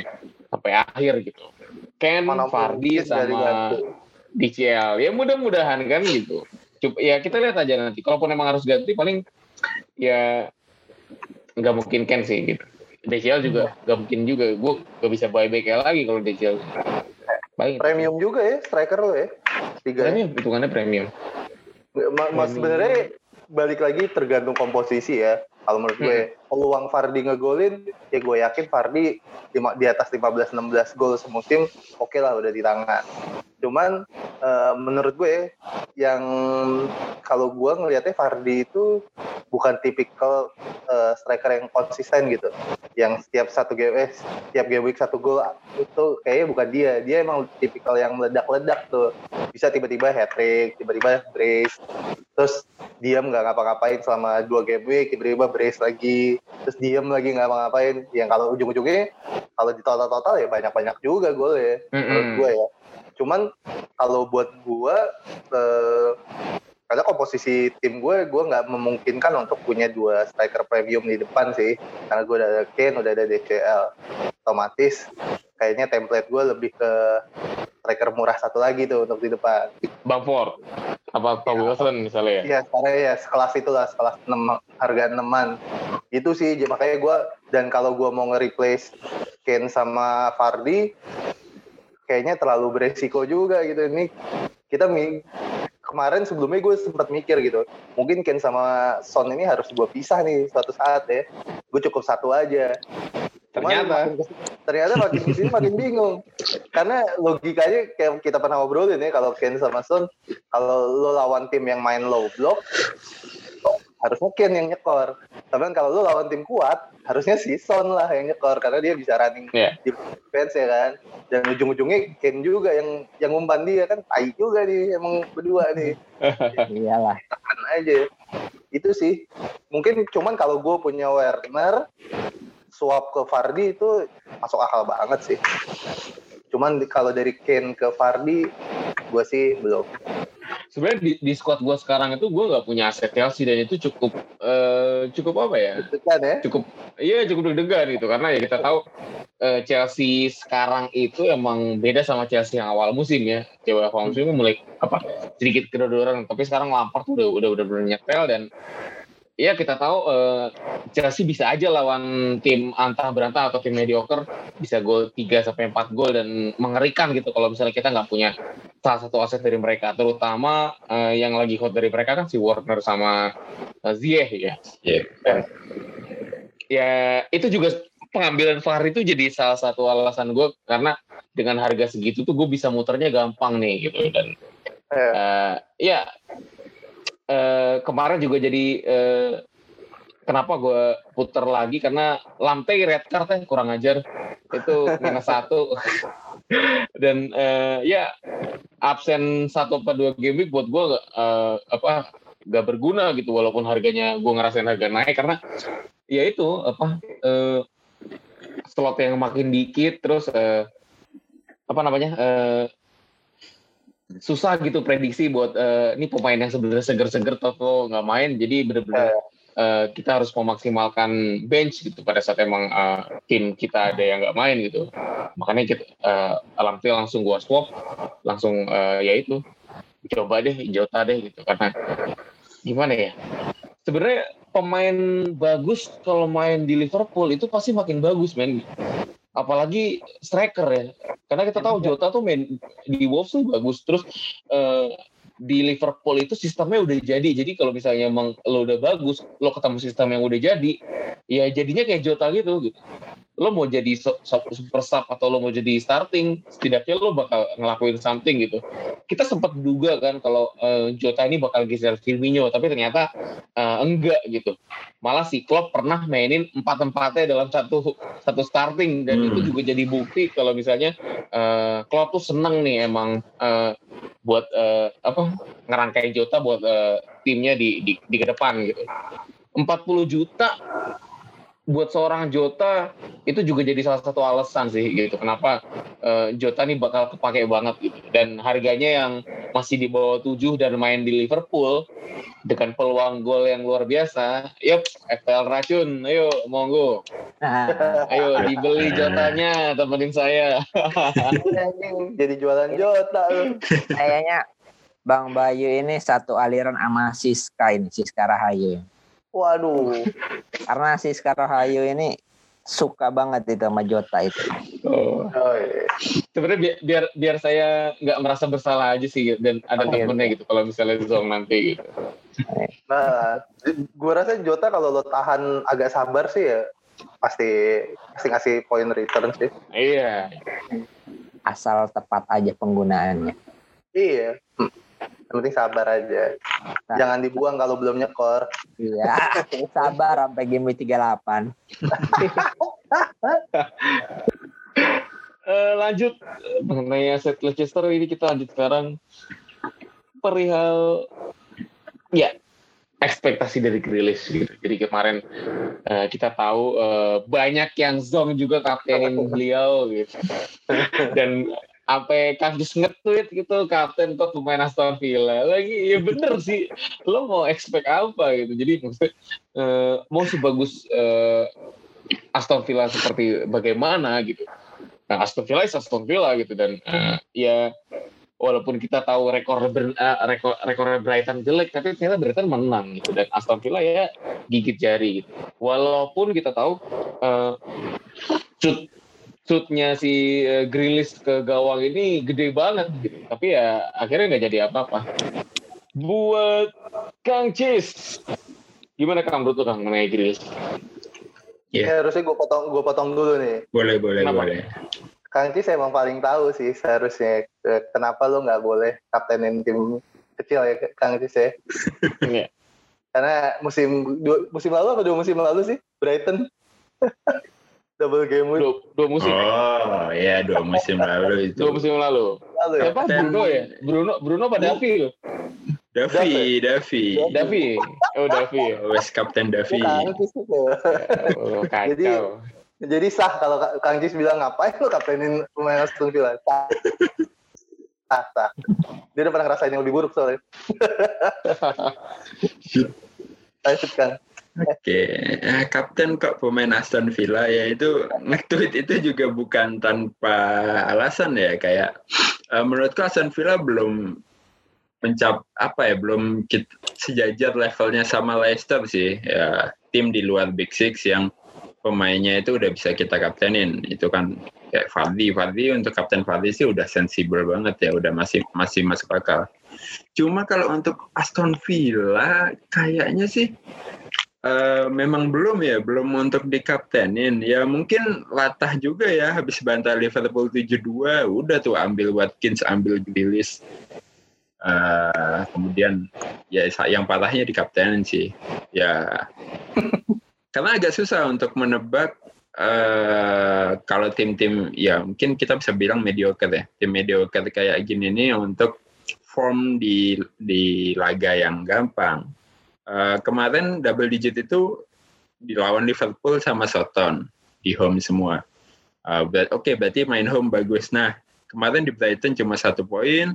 sampai akhir gitu. Ken Fardi sama DCL ya mudah-mudahan kan gitu. Coba, ya kita lihat aja nanti. Kalaupun emang harus ganti paling ya nggak mungkin Ken sih gitu. DCL juga hmm. gak mungkin juga. Gue gak bisa buy back lagi kalau DCL Baik. premium juga ya striker lo ya tiga. Premium hitungannya premium. Mas sebenarnya balik lagi tergantung komposisi ya kalau menurut gue hmm. Peluang Fardi ngegolin ya gue yakin Fardi di atas 15-16 gol semusim oke okay lah udah di tangan. Cuman uh, menurut gue yang kalau gue ngelihatnya Fardi itu bukan tipikal uh, striker yang konsisten gitu. Yang setiap satu game eh setiap game week satu gol itu kayaknya bukan dia. Dia emang tipikal yang meledak-ledak tuh. Bisa tiba-tiba hat trick tiba-tiba brace terus diam nggak ngapa-ngapain selama dua game week tiba-tiba brace lagi terus diam lagi nggak ngapa-ngapain. Yang kalau ujung-ujungnya kalau di total-total ya banyak-banyak juga gol ya mm -hmm. menurut gue ya. Cuman kalau buat gue eh, karena komposisi tim gue gue nggak memungkinkan untuk punya dua striker premium di depan sih. Karena gue udah ada Kane udah ada DCL otomatis kayaknya template gue lebih ke striker murah satu lagi tuh untuk di depan. Bang Ford apa Tom ya, Wilson misalnya ya? Iya sekarang ya sekelas itulah sekelas 6, harga eneman itu sih makanya gue dan kalau gue mau nge-replace Kane sama Fardi kayaknya terlalu beresiko juga gitu. Ini kita kemarin sebelumnya gue sempat mikir gitu mungkin Ken sama Son ini harus gue pisah nih suatu saat ya. Gue cukup satu aja. Ternyata. makin, ternyata makin di sini makin bingung. Karena logikanya kayak kita pernah ngobrolin ya kalau Ken sama Son kalau lo lawan tim yang main low block harusnya Ken yang nyekor. Tapi kan kalau lu lawan tim kuat, harusnya si Son lah yang nyekor karena dia bisa running yeah. di defense ya kan. Dan ujung-ujungnya Ken juga yang yang umpan dia kan tai juga nih emang berdua nih. [LAUGHS] Iyalah. Tekan aja. Itu sih. Mungkin cuman kalau gue punya Werner swap ke Fardi itu masuk akal banget sih. Cuman kalau dari Ken ke Fardi, gue sih belum sebenarnya di, di squad gue sekarang itu gue nggak punya aset Chelsea dan itu cukup uh, cukup apa ya? Deg-degan ya? Cukup iya cukup deg-degan gitu karena ya kita tahu uh, Chelsea sekarang itu emang beda sama Chelsea yang awal musim ya. Coba awal musim mulai apa sedikit kedodoran tapi sekarang Lampard tuh udah udah udah benar nyetel dan Iya kita tahu uh, Chelsea bisa aja lawan tim antah berantah atau tim mediocre bisa gol 3 sampai 4 gol dan mengerikan gitu kalau misalnya kita nggak punya salah satu aset dari mereka terutama uh, yang lagi hot dari mereka kan si Warner sama uh, Ziyech ya. Yeah. Dan, ya itu juga pengambilan VAR itu jadi salah satu alasan gue karena dengan harga segitu tuh gue bisa muternya gampang nih gitu dan uh, ya Eh, kemarin juga jadi uh, kenapa gue puter lagi? Karena lantai red card ya kurang ajar. Itu minus satu. [LAUGHS] Dan uh, ya absen satu atau dua game buat gue uh, apa gak berguna gitu. Walaupun harganya gue ngerasain harga naik. Karena ya itu apa uh, slot yang makin dikit terus uh, apa namanya uh, susah gitu prediksi buat uh, ini pemain yang sebenarnya seger-seger atau nggak main. Jadi benar-benar uh, kita harus memaksimalkan bench gitu pada saat emang uh, tim kita ada yang nggak main gitu. Makanya kita uh, langsung gua swap langsung uh, ya itu coba deh Jota deh gitu. Karena gimana ya sebenarnya pemain bagus kalau main di Liverpool itu pasti makin bagus men apalagi striker ya. Karena kita tahu Jota tuh main di Wolves tuh bagus. Terus uh, di Liverpool itu sistemnya udah jadi. Jadi kalau misalnya emang lo udah bagus lo ketemu sistem yang udah jadi ya jadinya kayak Jota gitu gitu lo mau jadi super sub atau lo mau jadi starting setidaknya lo bakal ngelakuin something gitu. Kita sempat duga kan kalau uh, Jota ini bakal geser Firmino tapi ternyata uh, enggak gitu. Malah si Klopp pernah mainin empat empatnya dalam satu satu starting dan hmm. itu juga jadi bukti kalau misalnya uh, Klopp tuh seneng nih emang uh, buat uh, apa ngerangkai Jota buat uh, timnya di, di di ke depan gitu. 40 juta buat seorang Jota itu juga jadi salah satu alasan sih gitu. Kenapa uh, Jota nih bakal kepake banget gitu. Dan harganya yang masih di bawah 7 dan main di Liverpool dengan peluang gol yang luar biasa yuk FPL racun. Ayo monggo. Ayo dibeli Jotanya temenin saya. [LAUGHS] Jadi jualan Jota kayaknya Bang Bayu ini satu aliran sama Siska ini Siska Rahayu Waduh. [LAUGHS] Karena si Rahayu ini suka banget itu sama Jota itu. Oh. oh iya. Sebenarnya biar, biar biar saya nggak merasa bersalah aja sih dan ada oh, temennya gitu. gitu kalau misalnya Zong nanti gitu. Nah, gue rasa Jota kalau lo tahan agak sabar sih ya pasti pasti ngasih poin return sih. Iya. Asal tepat aja penggunaannya. Iya. Yang penting sabar aja. Nah. Jangan dibuang kalau belum nyekor. Iya, [LAUGHS] sabar sampai game week 38. uh, [LAUGHS] lanjut mengenai aset Leicester ini kita lanjut sekarang perihal ya ekspektasi dari Grilis gitu. Jadi kemarin uh, kita tahu uh, banyak yang zong juga kaptenin [LAUGHS] beliau gitu. Dan sampai kasus nge-tweet gitu kapten kok pemain Aston Villa. Lagi ya bener sih. Lo mau expect apa gitu? Jadi maksudnya uh, mau sebagus uh, Aston Villa seperti bagaimana gitu? Nah Aston Villa is Aston Villa gitu dan uh, ya walaupun kita tahu rekor uh, rekor rekor Brighton jelek tapi ternyata Brighton menang gitu. Dan Aston Villa ya gigit jari gitu. Walaupun kita tahu uh, shootnya si uh, Grilis ke gawang ini gede banget gitu. Tapi ya akhirnya nggak jadi apa-apa. Buat Kang Cis, gimana Kang menurut Kang mengenai Grilis? Ya, yeah. harusnya gue potong gue potong dulu nih. Boleh boleh kenapa? boleh. Kang Cis emang paling tahu sih seharusnya eh, kenapa lo nggak boleh kaptenin tim kecil ya Kang Cis ya. [LAUGHS] Iya. Karena musim dua, musim lalu atau dua musim lalu sih Brighton [LAUGHS] double game week. Dua, dua musim. Oh, iya dua musim lalu itu. Dua musim lalu. lalu ya? Siapa Bruno ya? Bruno Bruno pada Davi loh. Davi, Davi. Davi. Oh, Davi. Wes Kapten Davi. Oh, kacau. Jadi, jadi sah kalau Kang Jis bilang ngapain lo kaptenin pemain Aston Villa. Sah, sah. Dia udah pernah ngerasain yang lebih buruk soalnya. [LAUGHS] Lanjut Kang. Oke, okay. kapten kok pemain Aston Villa ya? Itu nge-tweet itu juga bukan tanpa alasan ya? Kayak uh, menurutku Aston Villa belum mencap apa ya belum sejajar levelnya sama Leicester sih. Ya tim di luar Big Six yang pemainnya itu udah bisa kita kaptenin. Itu kan kayak Fardi Fardi untuk kapten Fardi sih udah sensibel banget ya. Udah masih masih masuk akal. Cuma kalau untuk Aston Villa kayaknya sih Uh, memang belum ya, belum untuk dikaptenin. Ya mungkin latah juga ya habis bantai Liverpool 7-2, udah tuh ambil Watkins, ambil Grealish. Uh, kemudian ya yang patahnya dikaptenin sih. Ya [LAUGHS] karena agak susah untuk menebak uh, kalau tim-tim ya mungkin kita bisa bilang mediocre ya. Tim mediocre kayak gini nih untuk form di di laga yang gampang Eh, kemarin double digit itu dilawan Liverpool sama Soton di home semua. Uh, Oke, okay, berarti main home bagus. Nah, kemarin di Brighton cuma satu poin,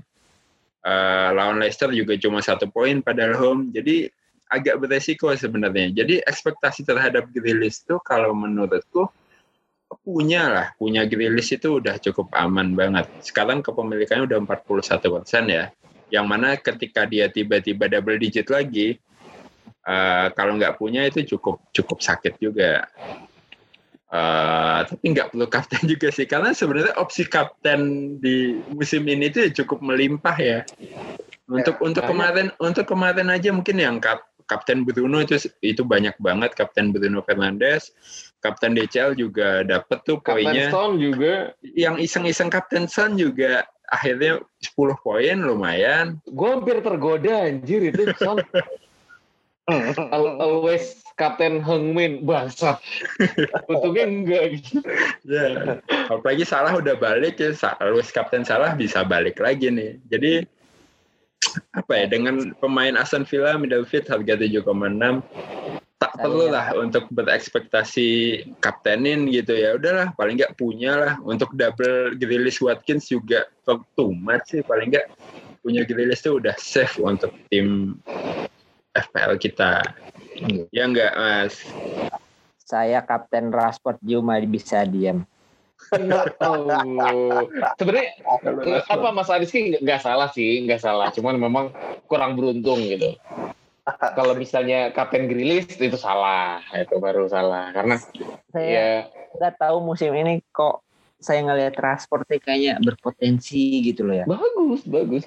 uh, lawan Leicester juga cuma satu poin padahal home. Jadi agak beresiko sebenarnya. Jadi ekspektasi terhadap Grilis itu kalau menurutku punya lah, punya Grilis itu udah cukup aman banget. Sekarang kepemilikannya udah 41 persen ya. Yang mana ketika dia tiba-tiba double digit lagi, uh, kalau nggak punya itu cukup cukup sakit juga. Uh, tapi nggak perlu kapten [LAUGHS] juga sih karena sebenarnya opsi kapten di musim ini itu cukup melimpah ya. Untuk ya, untuk banyak. kemarin untuk kemarin aja mungkin yang kap, kapten Bruno itu itu banyak banget kapten Bruno Fernandes, kapten DCL juga dapat tuh poinnya. Kapten Son juga. Yang iseng-iseng kapten Son juga akhirnya 10 poin lumayan. Gue hampir tergoda anjir itu Son. [LAUGHS] [LAUGHS] always Kapten Hengmin bahasa [LAUGHS] untungnya enggak gitu ya apalagi salah udah balik ya always Kapten salah bisa balik lagi nih jadi apa ya dengan pemain Aston Villa middle fit harga 7,6 tak perlu lah untuk berekspektasi kaptenin gitu ya. Udahlah, paling nggak punya lah. Untuk double Grealish Watkins juga too much sih. Paling nggak punya Grealish itu udah safe untuk tim FPL kita. Iya. Ya enggak, Mas? Saya Kapten Rashford cuma bisa diam. Oh. Sebenarnya eh, apa Mas Ariski nggak- salah sih, nggak salah. Cuman memang kurang beruntung gitu. Kalau misalnya Kapten Grilis itu salah, itu baru salah. Karena Saya ya nggak tahu musim ini kok saya ngelihat nih kayaknya berpotensi gitu loh ya. bagus, bagus.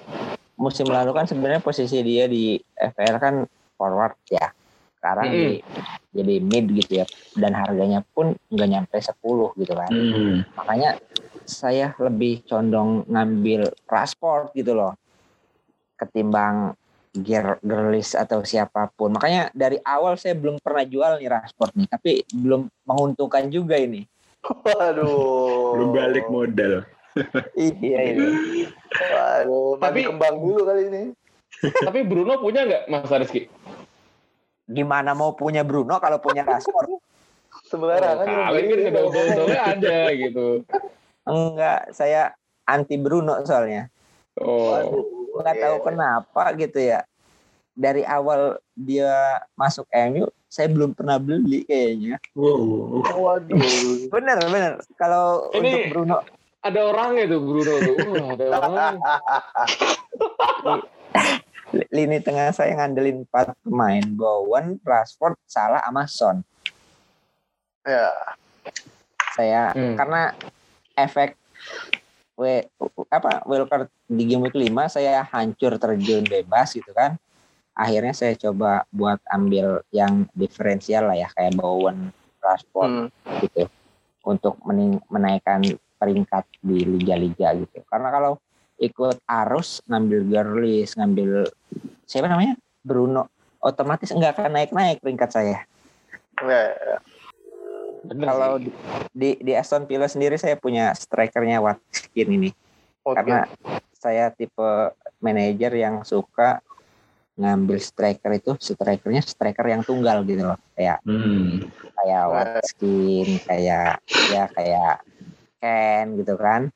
Musim lalu kan sebenarnya posisi dia di FPL kan forward ya. Sekarang di- jadi mid gitu ya. Dan harganya pun nggak nyampe 10 gitu kan. Hmm. Makanya saya lebih condong ngambil Rashford gitu loh. Ketimbang Ger Gerlis atau siapa pun. Makanya dari awal saya belum pernah jual nih Rashford nih. Tapi belum menguntungkan juga ini. Waduh. Belum balik modal. Iya ini. [LAUGHS] Waduh, mandi Tapi- kembang dulu kali ini. Tapi Bruno punya nggak Mas Ariski? Gimana mau punya Bruno kalau punya Rashford? Sembarangan. Oh, kali kan ada udah ada gitu. Enggak, saya anti Bruno soalnya. Oh. Enggak tahu iya. kenapa gitu ya. Dari awal dia masuk MU, saya belum pernah beli kayaknya. Wow. Waduh. Bener, bener. Kalau Ini- untuk Bruno, ada orangnya tuh Bruno tuh. Wah, ada orang. [LAUGHS] li- lini tengah saya ngandelin empat pemain. Bowen, Rashford, Salah, sama Son. ya. Saya Hmm. karena efek we, apa Wilker di game week 5 saya hancur terjun bebas gitu kan. Akhirnya saya coba buat ambil yang diferensial lah ya kayak Bowen, Rashford Hmm. gitu untuk mening- menaikkan peringkat di liga-liga gitu. Karena kalau ikut arus ngambil Gerlis, ngambil siapa namanya Bruno, otomatis nggak akan naik-naik peringkat saya. Ya. Bener Kalau di, di di Aston Villa sendiri saya punya strikernya Watkins ini Oke. karena saya tipe manajer yang suka ngambil striker itu strikernya striker yang tunggal gitu loh kayak Hmm. kayak. Watkins kayak ya kayak Ken gitu kan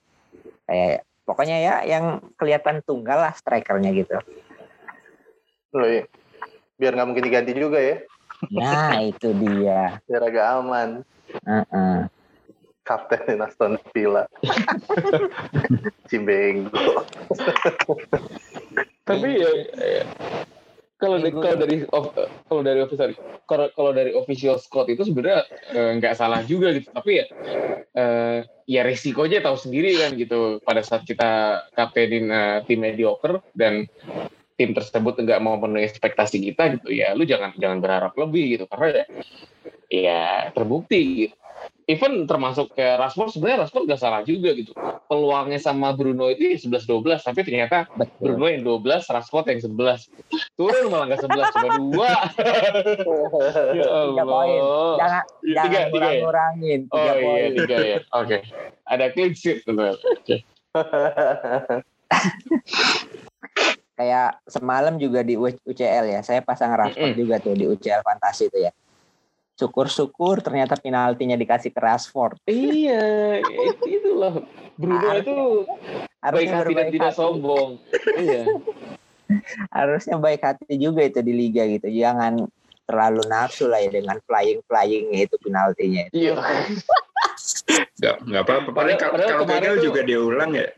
kayak pokoknya ya yang kelihatan tunggal lah strikernya gitu Loh, iya. Biar nggak mungkin diganti juga ya. nah [LAUGHS] itu dia Biar agak aman. Heeh. Kapten Aston Villa. [LAUGHS] Cimbeng. Tapi ya, ya, kalau dari kalau dari kalau dari official kalau kalau dari official squad itu sebenarnya eh, nggak salah juga gitu. Tapi ya eh, ya resikonya tahu sendiri kan gitu. Pada saat kita kaptenin eh, tim mediocre dan tim tersebut nggak mau memenuhi ekspektasi kita gitu ya lu jangan jangan berharap lebih gitu karena ya, ya terbukti gitu. Even termasuk kayak Rashford sebenarnya Rashford nggak salah juga gitu. Peluangnya sama Bruno itu 11-12 tapi ternyata betul Bruno yang 12, Rashford yang 11. Turun malah nggak 11, cuma dua. [LAUGHS] ya Tiga poin. Allah. jangan Tiga, jangan tiga ya? kurang-kurangin tiga Oh poin iya, tiga ya. Oke. Ada clean sheet. Oke. [LAUGHS] kayak semalam juga di UCL ya saya pasang Rashford juga tuh di UCL fantasi itu ya syukur-syukur ternyata penaltinya dikasih ke Rashford Iya, itu, itulah. Bruno Harusnya- itu baik harusnya hati dan tidak hati sombong. Iya. [LAUGHS] harusnya baik hati juga itu di liga gitu jangan terlalu nafsu lah ya dengan flying flying itu penaltinya Iya. Nggak, nggak apa-apa. Paling kalau, gagal tuh- juga diulang ya.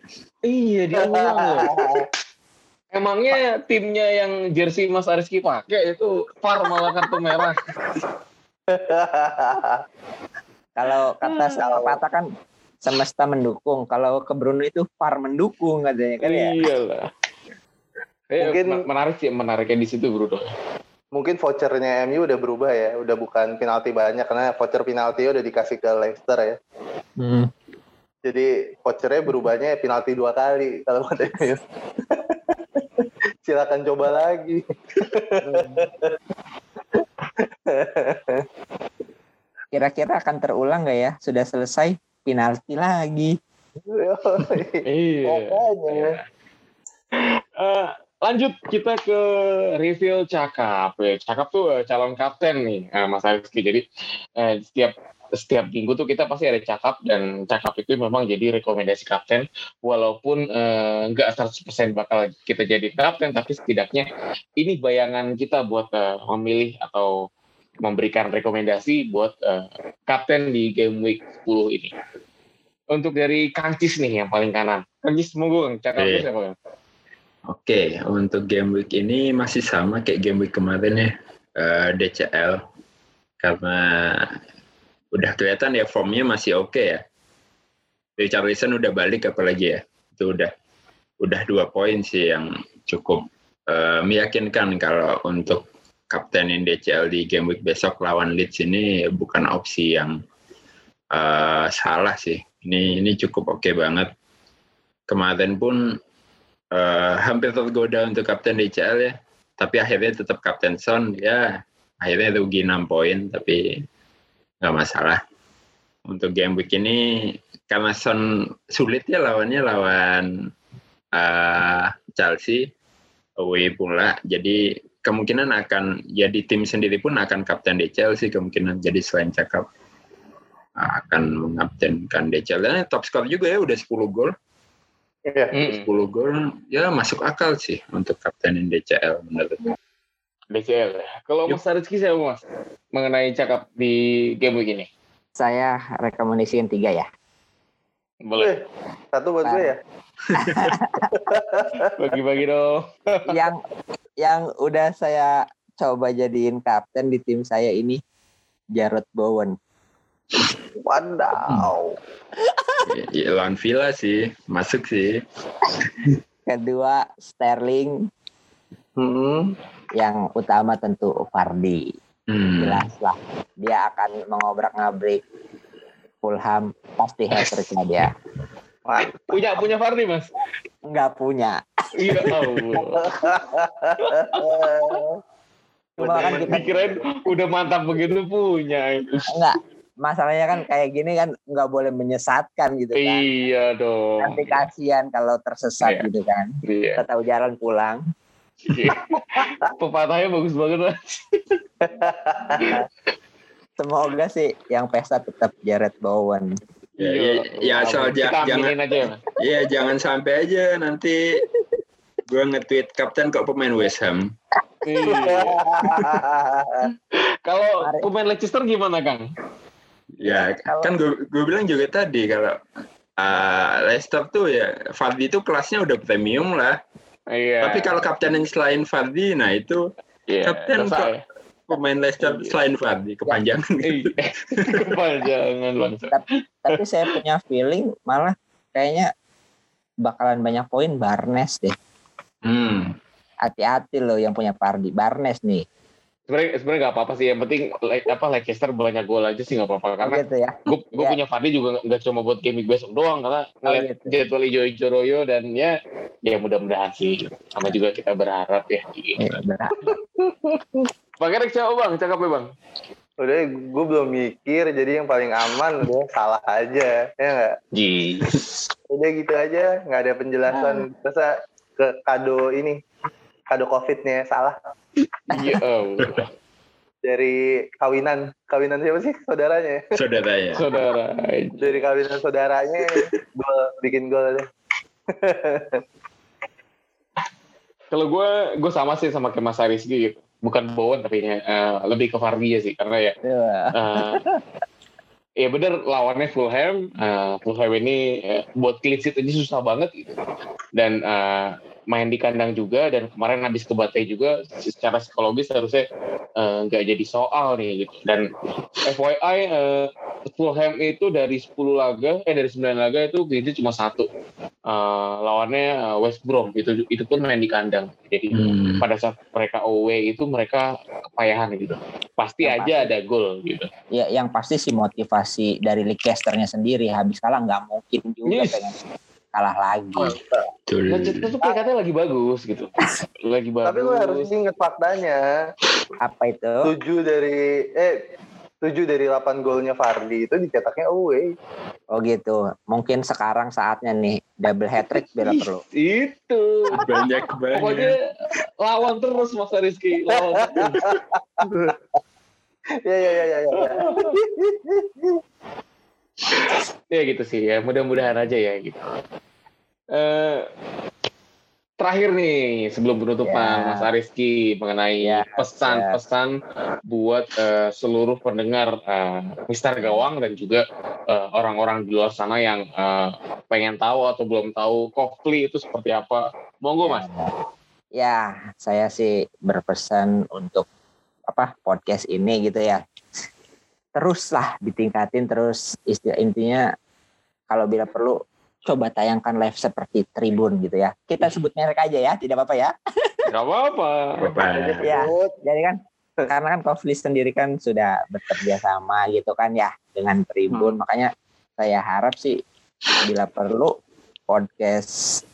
Iya, dia ulang loh. [LAUGHS] Emangnya timnya yang jersey Mas Ariski pakai itu far malah kartu merah. [LAUGHS] kalau kata salah patah kan semesta mendukung kalau ke Bruno itu far mendukung katanya kan ya Iya lah. Eh, Mungkin- me- menarik sih, menariknya di situ Bruno. Mungkin vouchernya MU udah berubah ya. Udah bukan penalti banyak karena voucher penalti udah dikasih ke Leicester ya. Hmm. Jadi vouchernya berubahnya penalti dua kali kalau [LAUGHS] ada MU. Silakan coba lagi. Kira-kira akan terulang nggak ya sudah selesai penalti lagi Iya. Makanya. Eh, lanjut kita ke reveal Cakap. Ya, Cakap tuh eh, calon kapten nih, eh, Mas Rizky. Jadi eh, setiap setiap minggu tuh kita pasti ada cakap dan cakap itu memang jadi rekomendasi kapten walaupun eh, nggak 100% bakal kita jadi kapten tapi setidaknya ini bayangan kita buat eh, memilih atau memberikan rekomendasi buat eh, kapten di game week 10 ini. Untuk dari Kang Cis nih yang paling kanan. Kang Cis monggo Kang, cakap Oke. siapa Kang? Oke, untuk game week ini masih sama kayak game week kemarin ya, eh, DCL. Karena udah kelihatan ya formnya masih oke ya. Richarlison udah balik apalagi ya. Itu udah udah dua poin sih yang cukup eh, meyakinkan kalau untuk kaptenin DCL di game week besok lawan Leeds ini bukan opsi yang eh, salah sih. Ini ini cukup oke banget. Kemarin pun eh, hampir tergoda untuk kapten DCL ya. Tapi akhirnya tetap kapten Son ya. Akhirnya rugi 6 poin tapi nggak masalah. Untuk game week ini karena Son sulit ya lawannya lawan eh, Chelsea away pula. Jadi kemungkinan akan jadi tim sendiri pun akan kapten DCL sih kemungkinan. Jadi selain cakap akan mengaptenkan DCL. Dan top skor juga ya udah 10 gol. Iya. Mm-mm. 10 gol ya masuk akal sih untuk kaptenin DCL menurut. DCL. ya. Kalau. Mas Rizky siapa Mas? Mengenai cakap di game week ini. Saya rekomendasikan tiga ya. Boleh. Eh, Satu buat gue ya. [LAUGHS] Bagi-bagi dong. [LAUGHS] yang yang udah saya coba jadiin kapten di tim saya ini Jarrod Bowen. Wadaw. Ya, lawan Villa sih masuk sih. Kedua Sterling, Hmm. Yang utama tentu Vardy. Hmm. Jelas lah dia akan mengobrak-ngabrik Fulham pasti hat-trick dia. Punya punya Fardi Mas. Nggak punya. Iya Allah. Cuma kan kita Dikirain udah mantap begitu punya. nggak masalahnya kan kayak gini kan nggak boleh menyesatkan gitu kan. Iya dong. Nanti kasihan kalau tersesat Iya. gitu kan. Iya. Kita tahu jalan pulang. [LAUGHS] Pepatahnya bagus banget Mas. [LAUGHS] Semoga sih yang pesta tetap Jared Bowen. Ya, ya, ya asal ja- jangan aja ya ya jangan sampai aja nanti gue nge-tweet kapten kok pemain West Ham. Iya. Kalau pemain Leicester gimana Kang? Ya Kalau- kan gue gue bilang juga tadi kalau uh, Leicester tuh ya Fardi itu kelasnya udah premium lah. Iya. Tapi kalau kapten yang selain Fardi, nah itu Iya, kapten ya. pemain Leicester Iya. selain Fardi kepanjangan gitu. Iya. [LAUGHS] Kepanjangan bangsa. Tapi saya punya feeling malah kayaknya bakalan banyak poin Barnes deh. Hmm. Hati-hati loh yang punya Pardi. Barnes nih. Sebenarnya sebenarnya nggak apa-apa sih. Yang penting Le- apa Leicester banyak gol aja sih nggak apa-apa. Karena gitu ya. gue gue Iya. punya Fadli juga nggak cuma buat game week besok doang karena ngeliat gitu. jadwal hijau-hijau royo dan ya ya mudah-mudahan sih sama juga kita berharap ya benar. Pakai Rex siapa bang? Cakap ya bang? Udah, gue belum mikir. Jadi yang paling aman udah salah aja. Ya nggak? Ji. Udah gitu aja. Nggak ada penjelasan. Masa ke kado ini. Kado COVID-nya salah. [LAUGHS] Ya Allah. Dari kawinan. Kawinan siapa sih? Saudaranya. Saudara ya. Saudara. Dari kawinan saudaranya. Gol, bikin gol deh. [LAUGHS] Kalau gue gue sama sih sama kayak Mas Rizky gitu. Bukan Bowen tapi eh, lebih ke Fardi ya sih karena ya Iya. eh, ya bener lawannya Fulham. Eh, Fulham ini eh, buat clean sheet aja susah banget gitu. Dan eh, main di kandang juga dan kemarin habis ke Bate juga secara psikologis harusnya nggak jadi soal nih gitu. Dan FYI eh, Fulham itu dari 10 laga eh dari 9 laga itu clean sheet cuma satu. Eh, lawannya West Brom itu itu pun main di kandang. Jadi Hmm. pada saat mereka away itu mereka kepayahan gitu. Pasti Yang aja ada gol gitu. Ya, yang pasti sih motivasi dari Leicester-nya sendiri habis kalah nggak mungkin juga Yes. pengen kalah lagi. Betul. Manchester tuh katanya lagi bagus gitu. Lagi bagus. Tapi lu harus inget faktanya. Apa itu? Tujuh dari... Eh, 7 dari 8 golnya Fardi itu dicetaknya away. Oh gitu. Mungkin sekarang saatnya nih double hat trick bila perlu. Itu. Banyak Pokoknya banget. lawan terus Mas Rizky. Lawan. [LAUGHS] Ya ya ya ya. ya. ya gitu sih ya. Mudah-mudahan aja ya gitu. Eh terakhir nih sebelum penutupan Ya. Mas Ariski mengenai Ya, pesan-pesan buat eh, seluruh pendengar eh, Mister Gawang dan juga eh, orang-orang di luar sana yang eh, pengen tahu atau belum tahu Kofli itu seperti apa. Monggo Mas. Ya, saya sih berpesan untuk apa podcast ini gitu ya. Teruslah ditingkatin terus istilah intinya kalau bila perlu coba tayangkan live seperti Tribun gitu ya. Kita sebut merek aja ya, tidak apa-apa ya. [LAUGHS] Gak apa-apa. Bapak. Ya. Jadi kan karena kan Kofli sendiri kan sudah bekerja sama gitu kan ya dengan Tribun. Makanya saya harap sih bila perlu podcast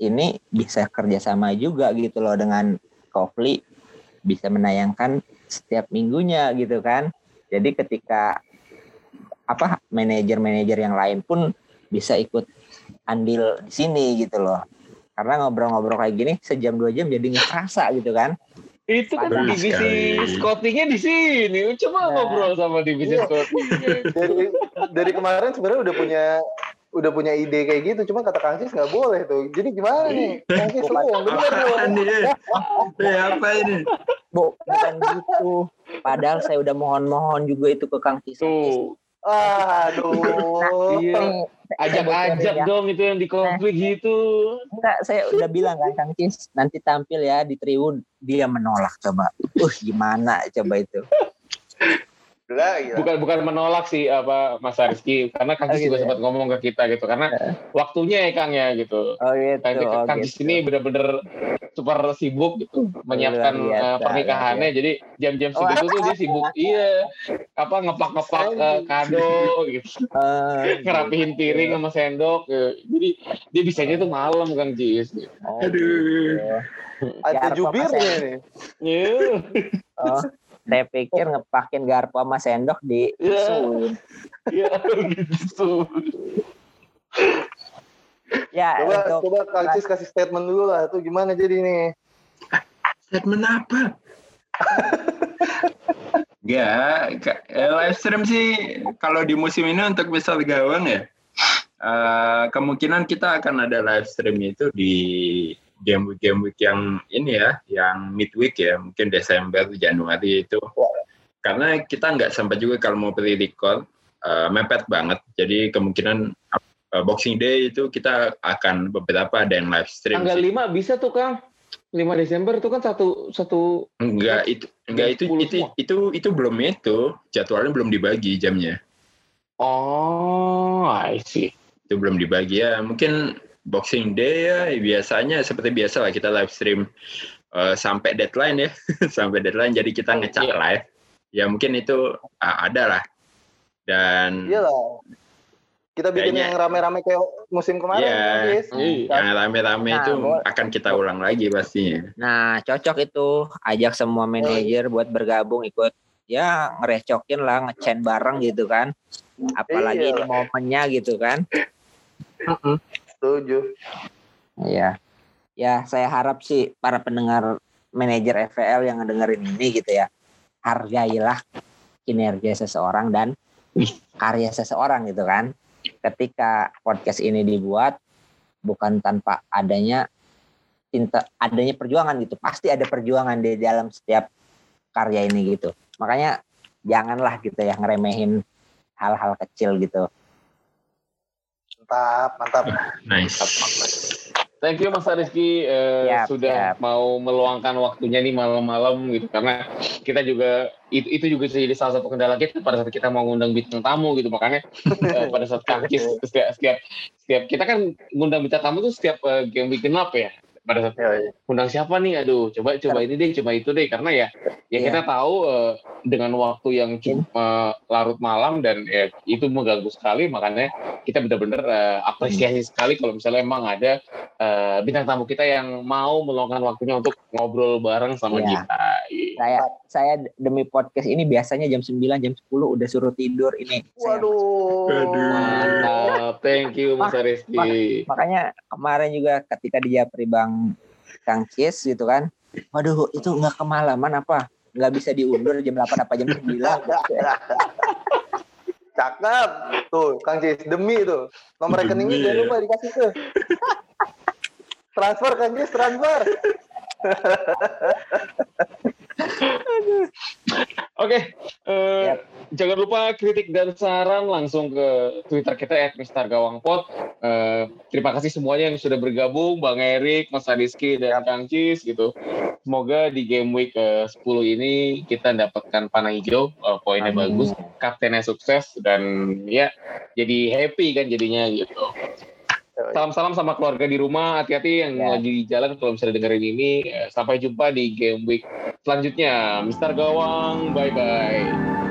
ini bisa kerjasama juga gitu loh dengan Kofli bisa menayangkan setiap minggunya gitu kan. Jadi ketika apa manajer-manajer yang lain pun bisa ikut andil di sini gitu loh. Karena ngobrol-ngobrol kayak gini sejam dua jam jadi nggak kerasa gitu kan. Itu kan Betul divisi sekali. scoutingnya di sini. Coba Nah. ngobrol sama divisi Iya. scoutingnya. Dari dari kemarin sebenarnya udah punya udah punya ide kayak gitu, cuma kata Kang Cis nggak boleh tuh. Jadi gimana nih? Kang Cis lu yang bener dong. apa ini? Bu, bukan gitu. Padahal saya udah mohon-mohon juga itu ke Kang Cis. Tuh, Aduh. iya. [LAUGHS] Ajak-ajak dong itu yang di konflik gitu. Enggak, saya udah bilang kan Kang Cis, nanti tampil ya di Tribun. Dia menolak coba. Uh, gimana coba itu? Gila, gila. Bukan bukan menolak sih apa Mas Rizky karena Kang Cis Oh, gitu juga ya? sempat ngomong ke kita gitu karena waktunya ya Kang ya gitu. Oh gitu. Kang, oh, Kang gitu. ini bener-bener super sibuk gitu menyiapkan biasa, eh, pernikahannya jadi jam-jam segitu tuh dia sibuk iya apa ngepak-ngepak eh, kado gitu Eh, [LAUGHS] ngerapihin piring sama sendok ya. jadi dia bisanya tuh malam Kang Cis gitu. oh, Aduh. gitu. Ada Garpo jubirnya Mas nih. Iya. [LAUGHS] Oh, saya pikir ngepakin garpu sama sendok di Iya. suin. Iya gitu. Ya, Coba untuk coba Kang Cis kasih statement dulu lah. Tuh gimana jadi nih? Statement apa? Ya, eh, live stream sih kalau di musim ini untuk misal gawang ya, eh, kemungkinan kita akan ada live stream itu di game week game week yang ini ya, yang midweek ya, mungkin Desember Januari itu. Karena kita nggak sampai juga kalau mau pilih record eh, mepet banget, jadi kemungkinan eh, Boxing Day itu kita akan beberapa ada yang live stream. Tanggal sih. 5 bisa tuh Kang. 5 Desember itu kan satu satu Enggak itu enggak itu 10 itu, semua. itu itu belum itu jadwalnya belum dibagi jamnya Oh, I see. itu belum dibagi ya mungkin Boxing Day ya biasanya seperti biasa lah kita live stream eh, sampai deadline ya [LAUGHS] sampai deadline jadi kita ngecek Iya. live ya mungkin itu ah, ada lah dan Iya lah. Kita bikin Kayaknya- yang rame-rame kayak musim kemarin, Iya. Cis. Iya. yang rame-rame Nah, itu boleh. akan kita ulang lagi pastinya Nah, cocok itu ajak semua manajer buat bergabung ikut ya ngerecokin lah, ngecen bareng gitu kan. Apalagi Iya. ini momennya gitu kan. Setuju. Iya. Ya, saya harap sih para pendengar manajer FPL yang ngedengerin ini gitu ya. Hargailah kinerja seseorang dan karya seseorang gitu kan. Ketika podcast ini dibuat bukan tanpa adanya cinta adanya perjuangan gitu. Pasti ada perjuangan di dalam setiap karya ini gitu. Makanya janganlah gitu ya ngeremehin hal-hal kecil gitu. Mantap, mantap. nice. Thank you Mas Rizky. Eh, Siap, sudah siap. mau meluangkan waktunya nih malam-malam gitu karena kita juga itu, itu juga jadi salah satu kendala kita pada saat kita mau ngundang bintang tamu gitu makanya [LAUGHS] eh, pada saat kangkis [LAUGHS] setiap setiap setiap kita kan ngundang bintang tamu tuh setiap eh, game week genap ya pada saat Ya, undang siapa nih? Aduh coba coba ini deh coba itu deh karena ya ya Iya. kita tahu eh, dengan waktu yang cukup eh, larut malam dan ya, itu mengganggu sekali makanya kita benar-benar eh, apresiasi sekali kalau misalnya emang ada eh, bintang tamu kita yang mau meluangkan waktunya untuk ngobrol bareng sama Iya. kita Iya. Saya saya demi podcast ini biasanya jam 9 jam 10 udah suruh tidur ini. Waduh. Aduh. Mantap, thank you Mas Mak- Rizky. makanya kemarin juga ketika di Japri Bang Kang Cis gitu kan. Waduh, itu nggak kemalaman apa? Nggak bisa diundur jam 8 apa jam 9. [LAUGHS] Cakep. Tuh, Kang Cis, demi tuh. Nomor rekeningnya jangan ya. lupa dikasih tuh. transfer Kang Cis, transfer. [LAUGHS] Oke, eh, jangan lupa kritik dan saran langsung ke Twitter kita ya, Mister Gawangpot. Eh, terima kasih semuanya yang sudah bergabung, Bang Erik, Mas Rizky, dan Kang Cis gitu. Semoga di game week ke 10 ini kita dapatkan panah hijau, eh, poinnya Amin. bagus, kaptennya sukses, dan ya jadi happy kan jadinya gitu. Salam-salam sama keluarga di rumah, hati-hati yang Ya. lagi di jalan kalau misalnya dengerin ini. Sampai jumpa di game week selanjutnya. Mister Gawang, bye-bye.